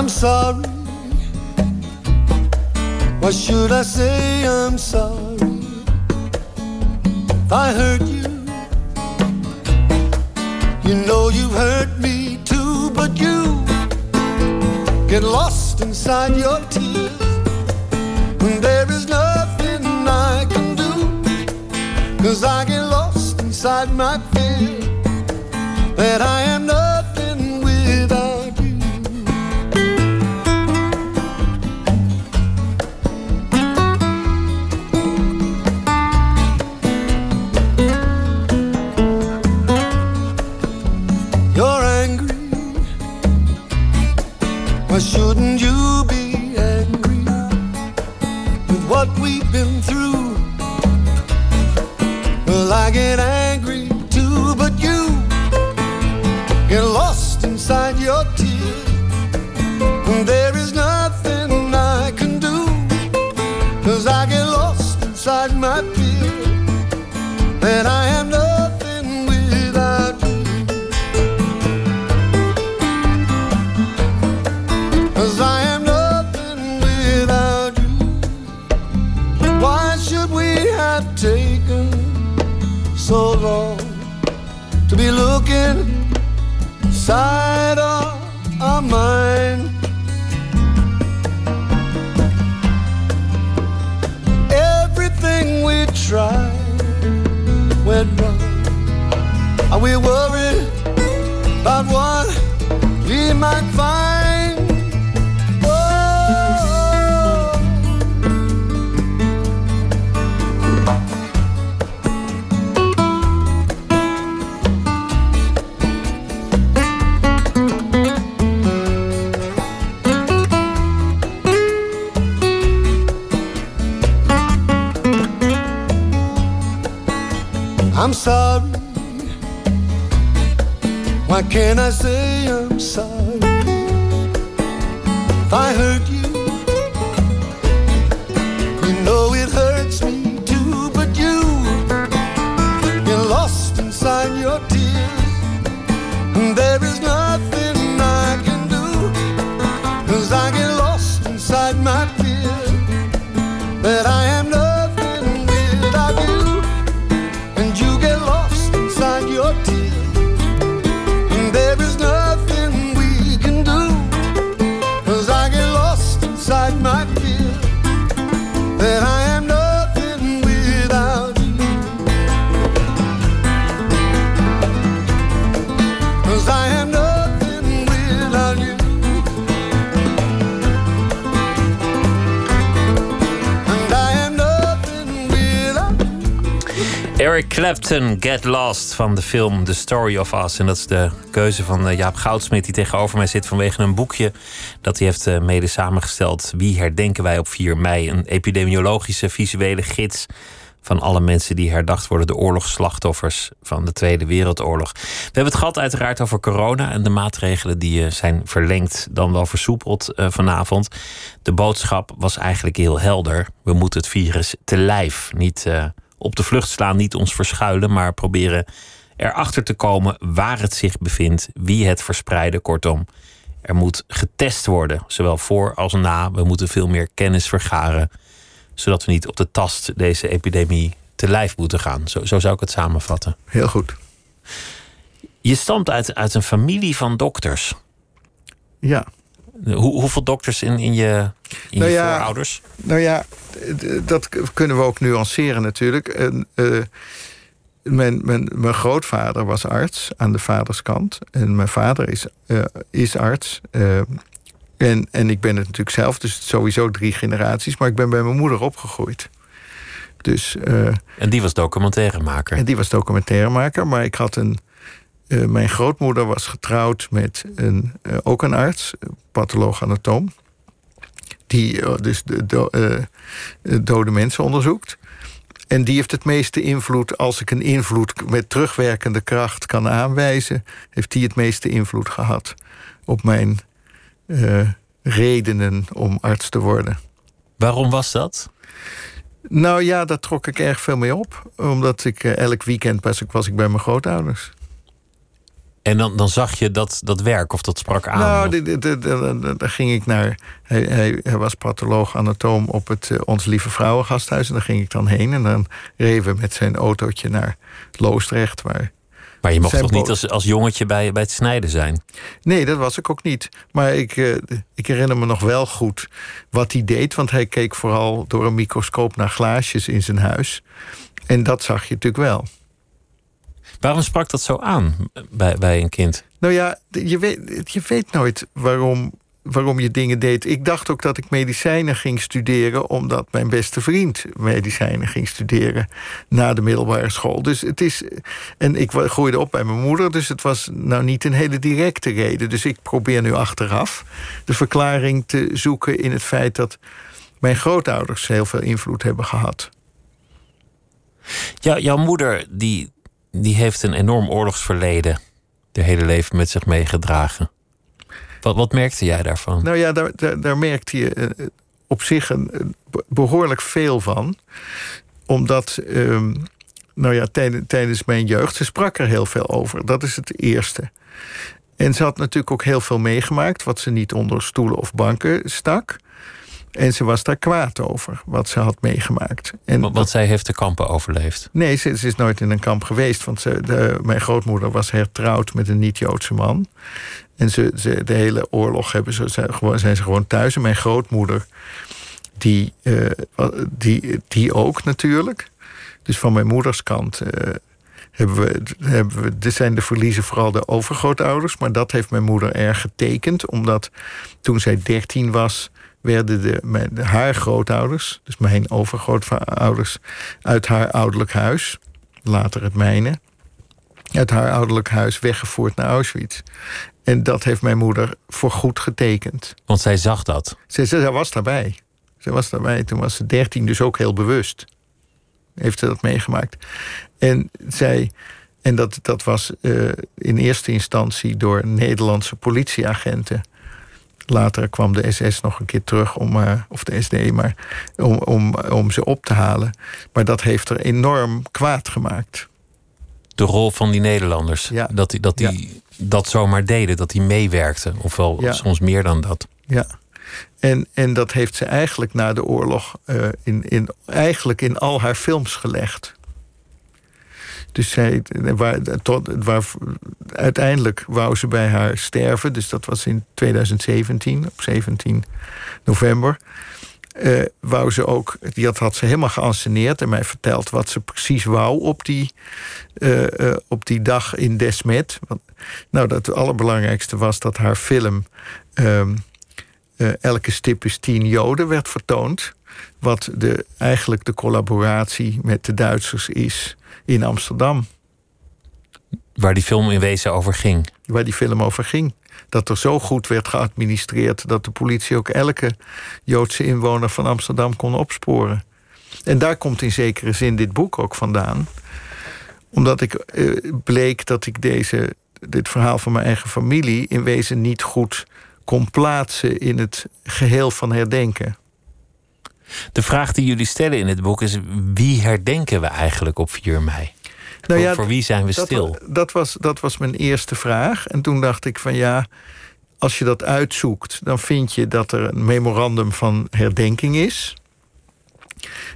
[SPEAKER 5] I'm sorry. What should I say? I'm sorry. If I hurt you, you know you've hurt me too, but you get lost inside your tears. And there is nothing I can do, cause I get lost inside my fear that I am nothing. looking inside of our mind. Everything we tried went wrong. Are we worried about what we might find? Why can't I say I'm sorry? I hurt
[SPEAKER 3] Eric Clapton, Get Lost van de film The Story of Us. En dat is de keuze van eh, Jaap Goudsmit, die tegenover mij zit vanwege een boekje dat hij heeft eh, mede samengesteld. Wie herdenken wij op 4 mei? Een epidemiologische visuele gids van alle mensen die herdacht worden, de oorlogsslachtoffers van de Tweede Wereldoorlog. We hebben het gehad uiteraard over corona en de maatregelen die eh, zijn verlengd, dan wel versoepeld vanavond. De boodschap was eigenlijk heel helder. We moeten het virus te lijf. Niet op de vlucht slaan, niet ons verschuilen, maar proberen erachter te komen waar het zich bevindt, wie het verspreidde. Kortom, er moet getest worden, zowel voor als na. We moeten veel meer kennis vergaren, zodat we niet op de tast deze epidemie te lijf moeten gaan. Zo, zo zou ik het samenvatten.
[SPEAKER 4] Heel goed.
[SPEAKER 3] Je stamt uit, uit een familie van dokters.
[SPEAKER 4] Ja.
[SPEAKER 3] Hoe, hoeveel dokters in, in je, in
[SPEAKER 4] Nou
[SPEAKER 3] je
[SPEAKER 4] ja,
[SPEAKER 3] voorouders?
[SPEAKER 4] Nou ja, dat kunnen we ook nuanceren natuurlijk. En, eh, mijn, mijn, mijn grootvader was arts aan de vaderskant. En mijn vader is, eh, is arts. eh, en, en ik ben het natuurlijk zelf, dus sowieso drie generaties. Maar ik ben bij mijn moeder opgegroeid. Dus,
[SPEAKER 3] En die was documentairemaker.
[SPEAKER 4] en die was documentairemaker. Maar ik had een. Eh, mijn grootmoeder was getrouwd met een, eh, ook een arts, patholoog-anatoom. Die eh, dus de, do- dode mensen onderzoekt. En die heeft het meeste invloed, als ik een invloed met terugwerkende kracht kan aanwijzen, heeft die het meeste invloed gehad op mijn redenen om arts te worden.
[SPEAKER 3] Waarom was dat?
[SPEAKER 4] Nou ja, daar trok ik erg veel mee op. Omdat ik elk weekend was ik, was ik bij mijn grootouders.
[SPEAKER 3] En dan, dan zag je dat, dat werk of dat sprak aan.
[SPEAKER 4] Nou, daar ging ik naar. Hij, hij, hij was patholoog anatoom op het eh, Ons Lieve Vrouwengasthuis. En daar ging ik dan heen. En dan reden we met zijn autootje naar Loosdrecht. Waar...
[SPEAKER 3] maar je mocht toch niet als, als jongetje bij, bij het snijden zijn?
[SPEAKER 4] Nee, dat was ik ook niet. Maar ik, eh, ik herinner me nog wel goed wat hij deed. Want hij keek vooral door een microscoop naar glaasjes in zijn huis. En dat zag je natuurlijk wel.
[SPEAKER 3] Waarom sprak dat zo aan bij, bij een kind?
[SPEAKER 4] Nou ja, je weet, je weet nooit waarom, waarom je dingen deed. Ik dacht ook dat ik medicijnen ging studeren... omdat mijn beste vriend medicijnen ging studeren... na de middelbare school. Dus het is... En ik groeide op bij mijn moeder... dus het was nou niet een hele directe reden. Dus ik probeer nu achteraf de verklaring te zoeken... in het feit dat mijn grootouders heel veel invloed hebben gehad.
[SPEAKER 3] Ja, jouw moeder die, die heeft een enorm oorlogsverleden. De hele leven met zich meegedragen. Wat, wat merkte jij daarvan?
[SPEAKER 4] Nou ja, daar, daar, merkte je eh, op zich een, een be- behoorlijk veel van. Omdat, ehm, nou ja, tijdens mijn jeugd, ze sprak er heel veel over. Dat is het eerste. En ze had natuurlijk ook heel veel meegemaakt... wat ze niet onder stoelen of banken stak. En ze was daar kwaad over, wat ze had meegemaakt. En
[SPEAKER 3] Want, want zij heeft de kampen overleefd.
[SPEAKER 4] Nee, ze, ze is nooit in een kamp geweest. Want ze, de, mijn grootmoeder was hertrouwd met een niet-Joodse man. En ze, ze, de hele oorlog hebben ze, zijn, gewoon, zijn ze gewoon thuis. En mijn grootmoeder, die, eh, die, die ook natuurlijk. Dus van mijn moeders kant. eh, hebben we, hebben we, dit zijn de verliezen vooral de overgrootouders. Maar dat heeft mijn moeder erg getekend. Omdat toen zij 13 was, werden de, mijn, haar grootouders, dus mijn overgrootouders, uit haar ouderlijk huis, later het mijne, uit haar ouderlijk huis weggevoerd naar Auschwitz. En dat heeft mijn moeder voorgoed getekend.
[SPEAKER 3] Want zij zag dat.
[SPEAKER 4] Zij, zij was daarbij. Zij was daarbij. Toen was ze 13, dus ook heel bewust. Heeft ze dat meegemaakt. En zij. En dat, dat was uh, in eerste instantie door Nederlandse politieagenten. Later kwam de SS nog een keer terug om, uh, of de SD, maar om, om, om ze op te halen. Maar dat heeft er enorm kwaad gemaakt.
[SPEAKER 3] De rol van die Nederlanders.
[SPEAKER 4] Ja.
[SPEAKER 3] Dat die, dat, die
[SPEAKER 4] Ja.
[SPEAKER 3] dat zomaar deden, dat die meewerkten. Ofwel
[SPEAKER 4] Ja.
[SPEAKER 3] soms meer dan dat.
[SPEAKER 4] Ja. En, en dat heeft ze eigenlijk na de oorlog eh, in, in, eigenlijk in al haar films gelegd. Dus zij, tot, waar, uiteindelijk wou ze bij haar sterven. Dus dat was in 2017, op 17 november. eh, wou ze ook, die had, ze helemaal geanceneerd en mij verteld wat ze precies wou op die, eh, eh, op die dag in Desmet. Want, nou, dat het allerbelangrijkste was dat haar film ehm, eh, Elke stip is tien Joden werd vertoond. Wat de, eigenlijk de collaboratie met de Duitsers is in Amsterdam.
[SPEAKER 3] Waar die film in wezen over ging.
[SPEAKER 4] Waar die film over ging. Dat er zo goed werd geadministreerd dat de politie ook elke Joodse inwoner van Amsterdam kon opsporen. En daar komt in zekere zin dit boek ook vandaan. Omdat ik eh, bleek dat ik deze, dit verhaal van mijn eigen familie in wezen niet goed kon plaatsen in het geheel van herdenken.
[SPEAKER 3] De vraag die jullie stellen in het boek is: wie herdenken we eigenlijk op 4 mei?
[SPEAKER 4] Nou
[SPEAKER 3] voor, voor wie zijn we
[SPEAKER 4] dat,
[SPEAKER 3] stil?
[SPEAKER 4] Dat was, dat was mijn eerste vraag. En toen dacht ik van ja, als je dat uitzoekt, dan vind je dat er een memorandum van herdenking is.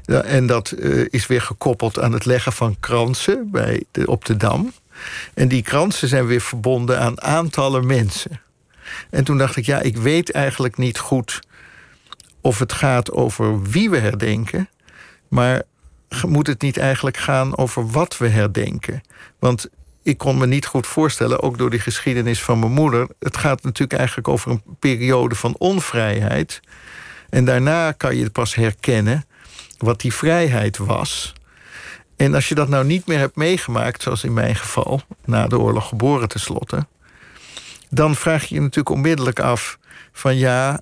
[SPEAKER 4] En dat eh, is weer gekoppeld aan het leggen van kransen bij de, op de dam. En die kransen zijn weer verbonden aan aantallen mensen. En toen dacht ik, ja, ik weet eigenlijk niet goed of het gaat over wie we herdenken, maar moet het niet eigenlijk gaan over wat we herdenken? Want ik kon me niet goed voorstellen, ook door die geschiedenis van mijn moeder. Het gaat natuurlijk eigenlijk over een periode van onvrijheid. En daarna kan je het pas herkennen wat die vrijheid was. En als je dat nou niet meer hebt meegemaakt, zoals in mijn geval, na de oorlog geboren tenslotte, dan vraag je je natuurlijk onmiddellijk af van ja,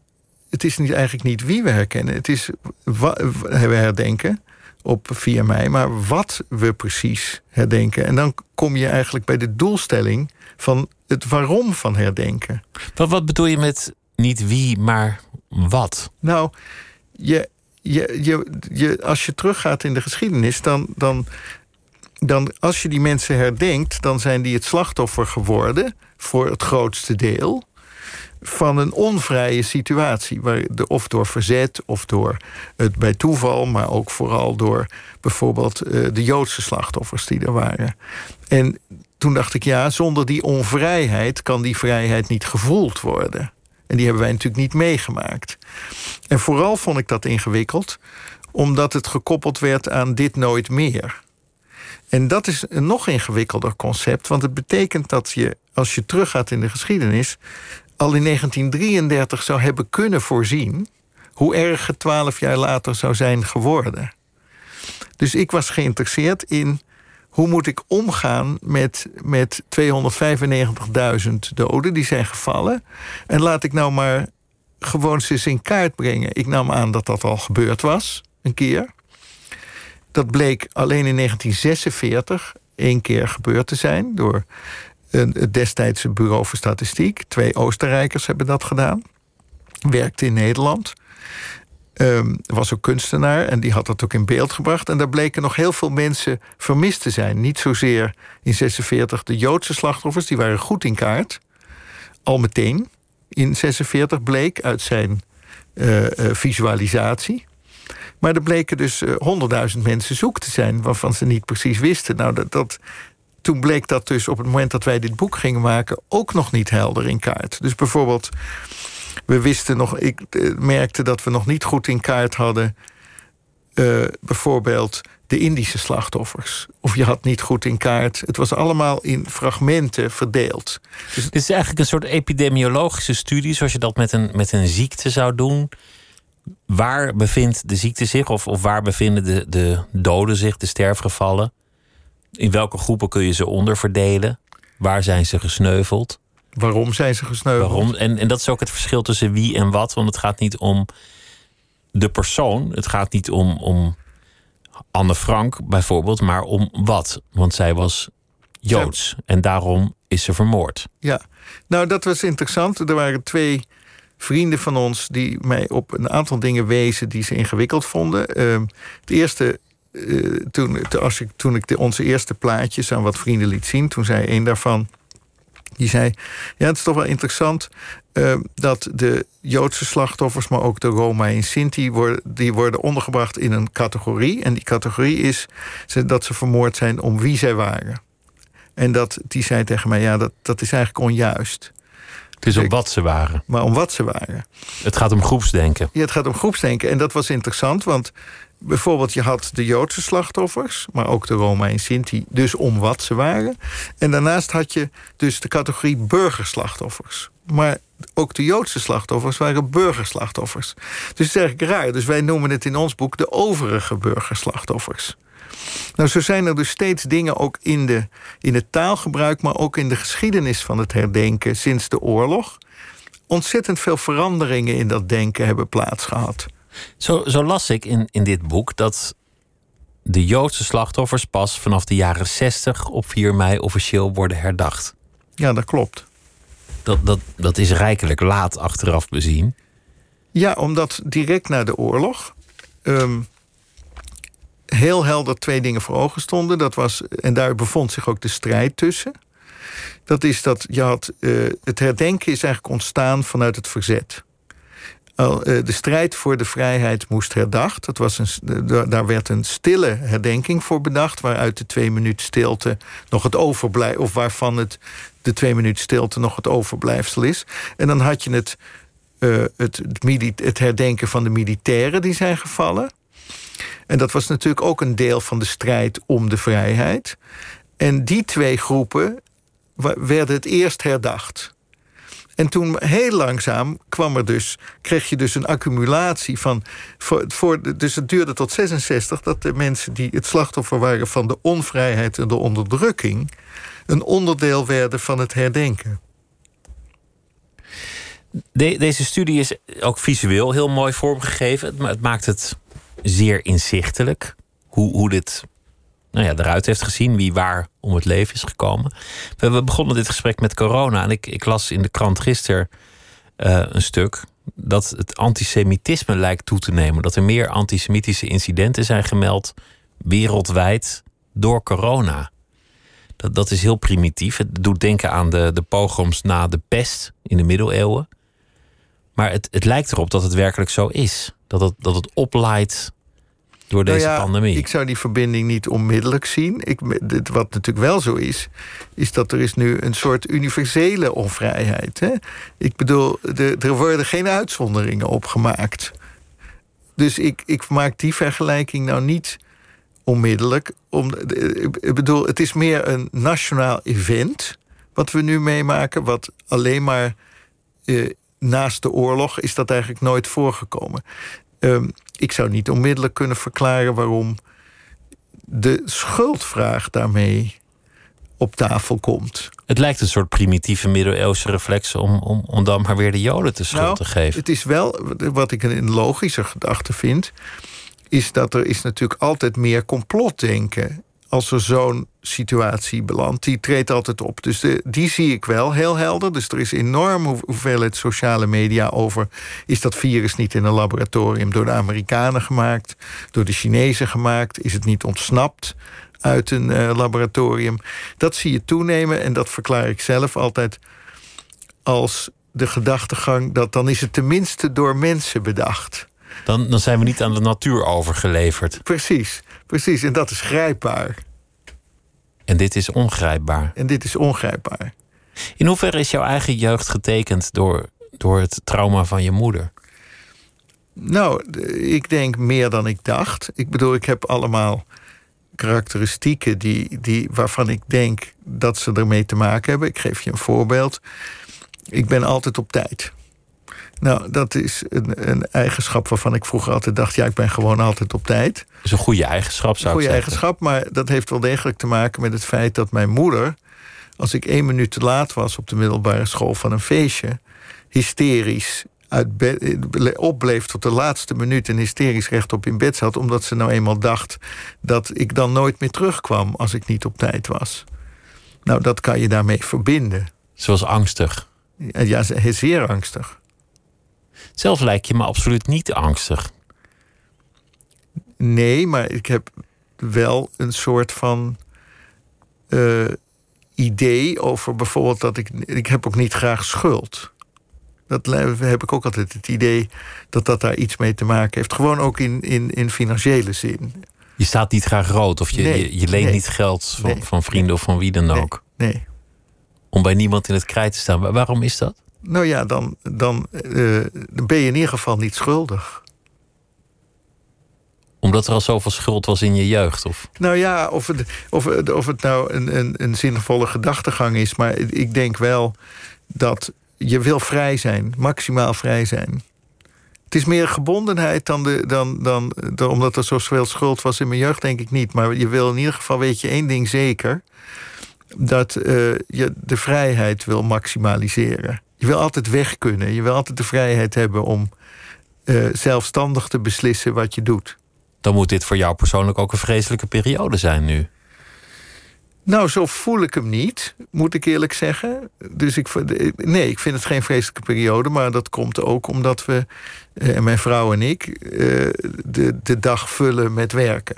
[SPEAKER 4] het is niet, eigenlijk niet wie we herkennen. Het is wat we herdenken op 4 mei, maar wat we precies herdenken. En dan kom je eigenlijk bij de doelstelling van het waarom van herdenken.
[SPEAKER 3] Wat, wat bedoel je met niet wie, maar wat?
[SPEAKER 4] Nou, je, je, je, je, als je teruggaat in de geschiedenis, dan, dan, dan als je die mensen herdenkt, dan zijn die het slachtoffer geworden voor het grootste deel van een onvrije situatie. Waar de, of door verzet, of door het bij toeval, maar ook vooral door bijvoorbeeld eh, de Joodse slachtoffers die er waren. En toen dacht ik, ja, zonder die onvrijheid kan die vrijheid niet gevoeld worden. En die hebben wij natuurlijk niet meegemaakt. En vooral vond ik dat ingewikkeld, omdat het gekoppeld werd aan dit nooit meer. En dat is een nog ingewikkelder concept, want het betekent dat je, als je teruggaat in de geschiedenis, al in 1933 zou hebben kunnen voorzien hoe erg het twaalf jaar later zou zijn geworden. Dus ik was geïnteresseerd in hoe moet ik omgaan met, met 295.000 doden die zijn gevallen. En laat ik nou maar gewoon eens in kaart brengen. Ik nam aan dat dat al gebeurd was, een keer. Dat bleek alleen in 1946 één keer gebeurd te zijn door het destijdse Bureau voor Statistiek. Twee Oostenrijkers hebben dat gedaan. Werkte in Nederland. Ehm, was ook kunstenaar en die had dat ook in beeld gebracht. En daar bleken nog heel veel mensen vermist te zijn. Niet zozeer in 46 de Joodse slachtoffers, die waren goed in kaart. Al meteen in 46 bleek uit zijn eh, eh, visualisatie. Maar er bleken dus eh, honderdduizend mensen zoek te zijn... waarvan ze niet precies wisten. Nou, dat, dat, toen bleek dat dus op het moment dat wij dit boek gingen maken... ook nog niet helder in kaart. Dus bijvoorbeeld, we wisten nog... ik eh, merkte dat we nog niet goed in kaart hadden... eh, bijvoorbeeld de Indische slachtoffers. Of je had niet goed in kaart. Het was allemaal in fragmenten verdeeld.
[SPEAKER 3] Dus Dit is eigenlijk een soort epidemiologische studie, zoals je dat met een, met een ziekte zou doen. Waar bevindt de ziekte zich, of, of waar bevinden de, de doden zich, de sterfgevallen? In welke groepen kun je ze onderverdelen? Waar zijn ze gesneuveld?
[SPEAKER 4] Waarom zijn ze gesneuveld?
[SPEAKER 3] Waarom? En, en dat is ook het verschil tussen wie en wat. Want het gaat niet om de persoon. Het gaat niet om, om Anne Frank bijvoorbeeld, maar om wat. Want zij was Joods. En daarom is ze vermoord.
[SPEAKER 4] Ja, nou dat was interessant. Er waren twee vrienden van ons die mij op een aantal dingen wezen die ze ingewikkeld vonden. Uh, het eerste, uh, toen, als ik, toen ik de, onze eerste plaatjes aan wat vrienden liet zien, toen zei een daarvan. Die zei: Ja, het is toch wel interessant uh, dat de Joodse slachtoffers, maar ook de Roma en Sinti, worden, die worden ondergebracht in een categorie. En die categorie is dat ze vermoord zijn om wie zij waren. En dat, die zei tegen mij: Ja, dat, dat is eigenlijk onjuist.
[SPEAKER 3] Het is om wat ze waren.
[SPEAKER 4] Maar om wat ze waren.
[SPEAKER 3] Het gaat om groepsdenken.
[SPEAKER 4] Ja, het gaat om groepsdenken. En dat was interessant, want bijvoorbeeld je had de Joodse slachtoffers... maar ook de Roma en Sinti, dus om wat ze waren. En daarnaast had je dus de categorie burgerslachtoffers. Maar ook de Joodse slachtoffers waren burgerslachtoffers. Dus het is eigenlijk raar. Dus wij noemen het in ons boek de overige burgerslachtoffers. Nou, zo zijn er dus steeds dingen ook in, de, in het taalgebruik... maar ook in de geschiedenis van het herdenken sinds de oorlog... ontzettend veel veranderingen in dat denken hebben plaatsgehad.
[SPEAKER 3] Zo, zo las ik in, in dit boek dat de Joodse slachtoffers pas vanaf de jaren 60 op 4 mei officieel worden herdacht.
[SPEAKER 4] Ja, dat klopt.
[SPEAKER 3] Dat, dat, dat is rijkelijk laat achteraf bezien.
[SPEAKER 4] Ja, omdat direct na de oorlog um, heel helder twee dingen voor ogen stonden. Dat was, en daar bevond zich ook de strijd tussen. Dat is dat je had. Uh, het herdenken is eigenlijk ontstaan vanuit het verzet. Uh, de strijd voor de vrijheid moest herdacht. Dat was een, daar werd een stille herdenking voor bedacht, waaruit de twee minuten stilte nog het overblijf, of waarvan het de twee minuten stilte nog het overblijfsel is. En dan had je het, uh, het, het, het herdenken van de militairen die zijn gevallen. En dat was natuurlijk ook een deel van de strijd om de vrijheid. En die twee groepen werden het eerst herdacht. En toen heel langzaam kwam er dus, kreeg je dus een accumulatie van. Voor, dus het duurde tot 66 dat de mensen die het slachtoffer waren van de onvrijheid en de onderdrukking. een onderdeel werden van het herdenken.
[SPEAKER 3] De, deze studie is ook visueel heel mooi vormgegeven. Het, het maakt het zeer inzichtelijk hoe, hoe dit nou ja, eruit heeft gezien, wie waar om het leven is gekomen. We, begonnen dit gesprek met corona en ik, ik las in de krant gisteren uh, een stuk dat het antisemitisme lijkt toe te nemen. Dat er meer antisemitische incidenten zijn gemeld wereldwijd door corona. Dat, dat is heel primitief. Het doet denken aan de, de pogroms na de pest in de middeleeuwen. Maar het, het lijkt erop dat het werkelijk zo is. Dat het, dat het oplaait door deze
[SPEAKER 4] nou ja,
[SPEAKER 3] pandemie.
[SPEAKER 4] Ik zou die verbinding niet onmiddellijk zien. Ik, wat natuurlijk wel zo is, is dat er is nu een soort universele onvrijheid. Hè? Ik bedoel, de, er worden geen uitzonderingen op gemaakt. Dus ik, ik maak die vergelijking nou niet onmiddellijk. Om, ik bedoel, het is meer een nationaal event wat we nu meemaken, wat alleen maar eh, naast de oorlog is dat eigenlijk nooit voorgekomen. Um, ik zou niet onmiddellijk kunnen verklaren waarom de schuldvraag daarmee op tafel komt.
[SPEAKER 3] Het lijkt een soort primitieve middeleeuwse reflex om, om, om dan maar weer de Joden te schuld
[SPEAKER 4] nou,
[SPEAKER 3] te geven.
[SPEAKER 4] Het is wel, wat ik een logische gedachte vind, is dat er is natuurlijk altijd meer complotdenken als er zo'n situatie belandt, die treedt altijd op. Dus de, die zie ik wel heel helder. Dus er is enorm hoeveelheid sociale media over... is dat virus niet in een laboratorium door de Amerikanen gemaakt... door de Chinezen gemaakt? Is het niet ontsnapt uit een uh, laboratorium? Dat zie je toenemen en dat verklaar ik zelf altijd als de gedachtegang... dat dan is het tenminste door mensen bedacht.
[SPEAKER 3] Dan, dan zijn we niet aan de natuur overgeleverd.
[SPEAKER 4] Precies, precies. En dat is grijpbaar.
[SPEAKER 3] En dit is ongrijpbaar.
[SPEAKER 4] En dit is ongrijpbaar.
[SPEAKER 3] In hoeverre is jouw eigen jeugd getekend door, door het trauma van je moeder?
[SPEAKER 4] Nou, ik denk meer dan ik dacht. Ik bedoel, ik heb allemaal karakteristieken die, die, waarvan ik denk dat ze ermee te maken hebben. Ik geef je een voorbeeld. Ik ben altijd op tijd. Nou, dat is een, een eigenschap waarvan ik vroeger altijd dacht... ja, ik ben gewoon altijd op tijd.
[SPEAKER 3] Dat is een goede eigenschap, zou
[SPEAKER 4] Goede
[SPEAKER 3] ik zeggen.
[SPEAKER 4] eigenschap, maar dat heeft wel degelijk te maken met het feit dat mijn moeder... als ik één minuut te laat was op de middelbare school van een feestje... hysterisch uit bed, opbleef tot de laatste minuut... en hysterisch rechtop in bed zat... omdat ze nou eenmaal dacht dat ik dan nooit meer terugkwam... als ik niet op tijd was. Nou, dat kan je daarmee verbinden.
[SPEAKER 3] Ze was angstig.
[SPEAKER 4] Ja, ze is zeer angstig.
[SPEAKER 3] Zelf lijkt je me absoluut niet angstig.
[SPEAKER 4] Nee, maar ik heb wel een soort van eh, idee over bijvoorbeeld dat ik. Ik heb ook niet graag schuld. Dat heb ik ook altijd het idee dat dat daar iets mee te maken heeft. Gewoon ook in, in, in financiële zin.
[SPEAKER 3] Je staat niet graag rood of je,
[SPEAKER 4] Nee,
[SPEAKER 3] je, je leent
[SPEAKER 4] nee.
[SPEAKER 3] niet geld van,
[SPEAKER 4] Nee.
[SPEAKER 3] van vrienden of van wie dan ook.
[SPEAKER 4] Nee.
[SPEAKER 3] Om bij niemand in het krijt te staan. Wa- Waarom is dat?
[SPEAKER 4] Nou ja, dan, dan, eh, dan ben je in ieder geval niet schuldig.
[SPEAKER 3] Omdat er al zoveel schuld was in je jeugd? Of
[SPEAKER 4] Nou ja, of het, of, of het nou een, een, een zinvolle gedachtegang is, maar ik denk wel dat je wil vrij zijn, maximaal vrij zijn. Het is meer gebondenheid dan, de, dan, dan, dan omdat er zoveel schuld was in mijn jeugd, denk ik niet. Maar je wil in ieder geval, weet je één ding zeker: dat eh, je de vrijheid wil maximaliseren. Je wil altijd weg kunnen. Je wil altijd de vrijheid hebben om eh, zelfstandig te beslissen wat je doet.
[SPEAKER 3] Dan moet dit voor jou persoonlijk ook een vreselijke periode zijn nu.
[SPEAKER 4] Nou, zo voel ik hem niet, moet ik eerlijk zeggen. Dus ik, nee, ik vind het geen vreselijke periode. Maar dat komt ook omdat we, eh, en mijn vrouw en ik, eh, de, de dag vullen met werken.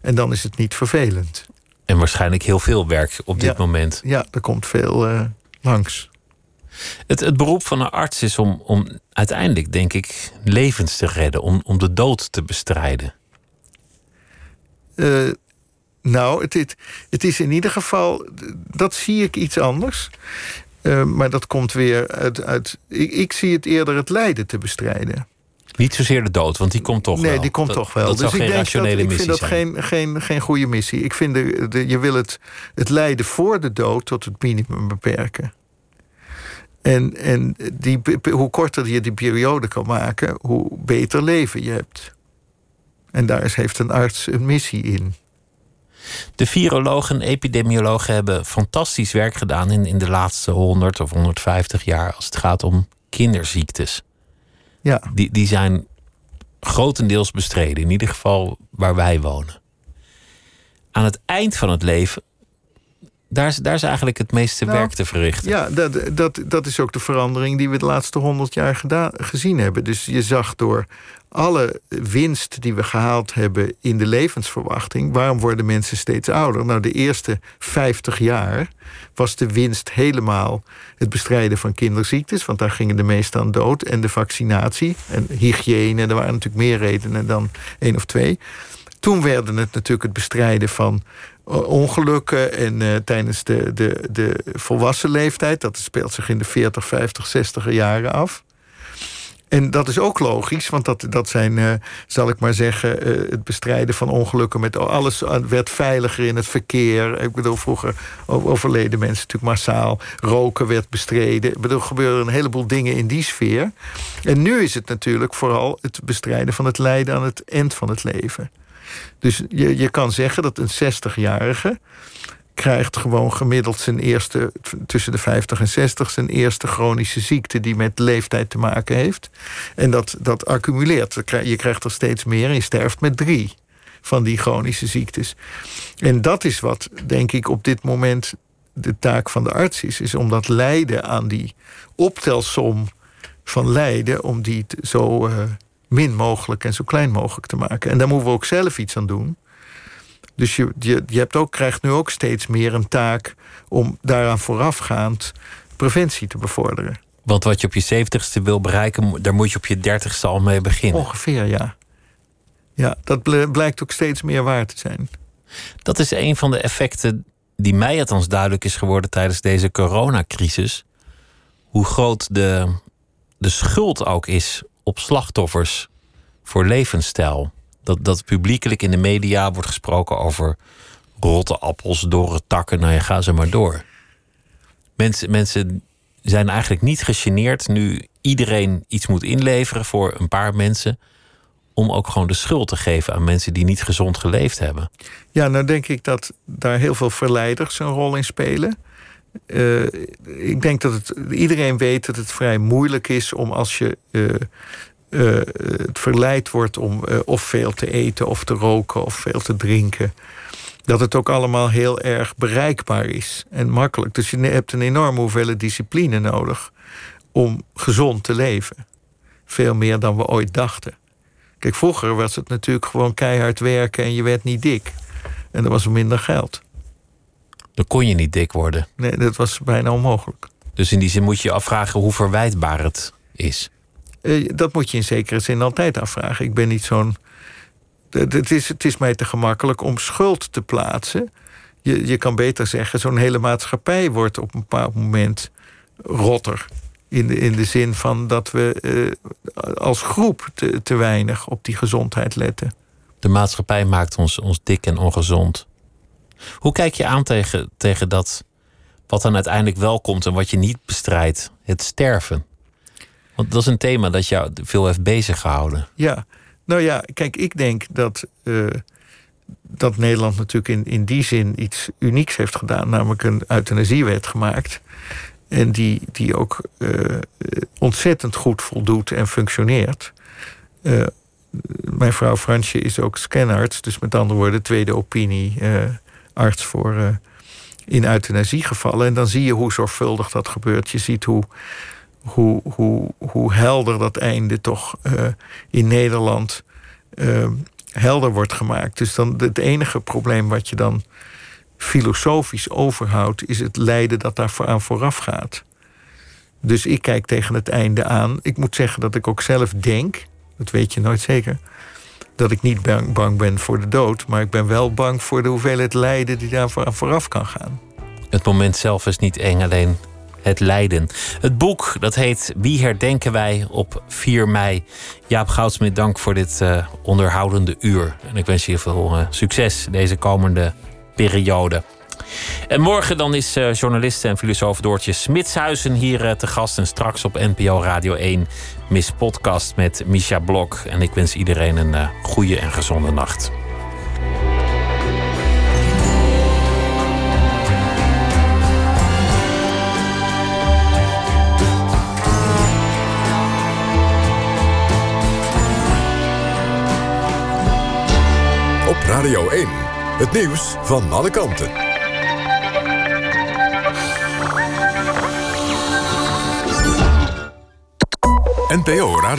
[SPEAKER 4] En dan is het niet vervelend.
[SPEAKER 3] En waarschijnlijk heel veel werk op dit
[SPEAKER 4] Ja.
[SPEAKER 3] moment.
[SPEAKER 4] Ja, er komt veel eh, langs.
[SPEAKER 3] Het, het beroep van een arts is om, om uiteindelijk, denk ik, levens te redden. Om, om de dood te bestrijden.
[SPEAKER 4] Eh, nou, het, het, het is in ieder geval, dat zie ik iets anders. Eh, maar dat komt weer uit. uit ik, ik zie het eerder het lijden te bestrijden.
[SPEAKER 3] Niet zozeer de dood, want die komt toch
[SPEAKER 4] nee,
[SPEAKER 3] wel.
[SPEAKER 4] die komt
[SPEAKER 3] Dat-
[SPEAKER 4] toch wel.
[SPEAKER 3] Dat
[SPEAKER 4] dus
[SPEAKER 3] geen
[SPEAKER 4] ik denk dat ik vind dat
[SPEAKER 3] zijn.
[SPEAKER 4] geen, geen, geen goede missie. Ik vind de, de, je wil het, het lijden voor de dood tot het minimum beperken. En, en die, hoe korter je die periode kan maken, hoe beter leven je hebt. En daar is- heeft een arts een missie in.
[SPEAKER 3] De virologen en epidemiologen hebben fantastisch werk gedaan in, in de laatste 100 of 150 jaar als het gaat om kinderziektes.
[SPEAKER 4] Ja,
[SPEAKER 3] Die, die zijn grotendeels bestreden, in ieder geval waar wij wonen. Aan het eind van het leven, daar is, daar is eigenlijk het meeste
[SPEAKER 4] Nou,
[SPEAKER 3] werk te verrichten.
[SPEAKER 4] Ja, dat, dat, dat is ook de verandering die we de laatste honderd jaar gedaan, gezien hebben. Dus je zag door alle winst die we gehaald hebben in de levensverwachting, waarom worden mensen steeds ouder? Nou, de eerste 50 jaar was de winst helemaal het bestrijden van kinderziektes, want daar gingen de meesten aan dood, en de vaccinatie en hygiëne. Er waren natuurlijk meer redenen dan één of twee. Toen werden het natuurlijk het bestrijden van eh, ongelukken en eh, tijdens de, de, de volwassen leeftijd. Dat speelt zich in de 40, 50, 60 jaren af. En dat is ook logisch, want dat, dat zijn, eh, zal ik maar zeggen, het bestrijden van ongelukken met alles werd veiliger in het verkeer. Ik bedoel, vroeger overleden mensen natuurlijk massaal. Roken werd bestreden. Ik bedoel, er gebeuren een heleboel dingen in die sfeer. En nu is het natuurlijk vooral het bestrijden van het lijden aan het eind van het leven. Dus je, je kan zeggen dat een 60-jarige krijgt gewoon gemiddeld zijn eerste, tussen de 50 en 60, zijn eerste chronische ziekte die met leeftijd te maken heeft. En dat, dat accumuleert. Je krijg- Je krijgt er steeds meer en je sterft met drie van die chronische ziektes. En dat is wat, denk ik, op dit moment de taak van de arts is. Is om dat lijden aan die optelsom van lijden, om die zo eh, min mogelijk en zo klein mogelijk te maken. En daar moeten we ook zelf iets aan doen. Dus je, je, je hebt ook, krijgt nu ook steeds meer een taak om daaraan voorafgaand preventie te bevorderen.
[SPEAKER 3] Want wat je op je zeventigste wil bereiken, daar moet je op je dertigste al mee beginnen.
[SPEAKER 4] Ongeveer, ja. Ja, dat blijkt ook steeds meer waar te zijn.
[SPEAKER 3] Dat is een van de effecten die mij althans duidelijk is geworden tijdens deze coronacrisis. Hoe groot de, de schuld ook is op slachtoffers voor levensstijl. Dat, dat publiekelijk in de media wordt gesproken over rotte appels, dorre takken. Nou ja, ga ze maar door. Mensen, mensen zijn eigenlijk niet gegeneerd nu iedereen iets moet inleveren voor een paar mensen. Om ook gewoon de schuld te geven aan mensen die niet gezond geleefd hebben.
[SPEAKER 4] Ja, nou denk ik dat daar heel veel verleiders een rol in spelen. Uh, ik denk dat het, iedereen weet dat het vrij moeilijk is om als je uh, uh, het verleid wordt om of veel te eten of te roken of veel te drinken. Dat het ook allemaal heel erg bereikbaar is en makkelijk. Dus je hebt een enorme hoeveelheid discipline nodig om gezond te leven. Veel meer dan we ooit dachten. Kijk, vroeger was het natuurlijk gewoon keihard werken en je werd niet dik. En er was minder geld.
[SPEAKER 3] Dan kon je niet dik worden.
[SPEAKER 4] Nee, dat was bijna onmogelijk.
[SPEAKER 3] Dus in die zin moet je afvragen hoe verwijtbaar het is.
[SPEAKER 4] Uh, dat moet je in zekere zin altijd afvragen. Ik ben niet zo'n. Het is, het is mij te gemakkelijk om schuld te plaatsen. Je, je kan beter zeggen, zo'n hele maatschappij wordt op een bepaald moment rotter. In de, in de zin van dat we uh, als groep te, te weinig op die gezondheid letten.
[SPEAKER 3] De maatschappij maakt ons, ons dik en ongezond. Hoe kijk je aan tegen, tegen dat wat dan uiteindelijk wel komt en wat je niet bestrijdt? Het sterven. Want dat is een thema dat jou veel heeft bezig gehouden.
[SPEAKER 4] Ja, nou ja, kijk, ik denk dat, uh, dat Nederland natuurlijk in, in die zin iets unieks heeft gedaan, namelijk een euthanasiewet gemaakt. En die, die ook uh, ontzettend goed voldoet en functioneert. Uh, mijn vrouw Fransje is ook scanarts, dus met andere woorden, tweede opinie arts voor uh, in euthanasiegevallen. En dan zie je hoe zorgvuldig dat gebeurt. Je ziet hoe, hoe, hoe, hoe helder dat einde toch uh, in Nederland uh, helder wordt gemaakt. Dus dan het enige probleem wat je dan filosofisch overhoudt, is het lijden dat daar aan vooraf gaat. Dus ik kijk tegen het einde aan. Ik moet zeggen dat ik ook zelf denk, dat weet je nooit zeker, dat ik niet bang, ben voor de dood, maar ik ben wel bang voor de hoeveelheid lijden die daar vooraf kan gaan.
[SPEAKER 3] Het moment zelf is niet eng, alleen het lijden. Het boek dat heet Wie herdenken wij op 4 mei. Jaap Goudsmit, dank voor dit uh, onderhoudende uur. En ik wens je veel uh, succes deze komende periode. En morgen dan is uh, journaliste en filosoof Doortje Smitshuizen hier te gast. En straks op NPO Radio 1 Miss Podcast met Misha Blok. En ik wens iedereen een uh, goede en gezonde nacht.
[SPEAKER 1] Op Radio 1, het nieuws van alle kanten. NPO Radio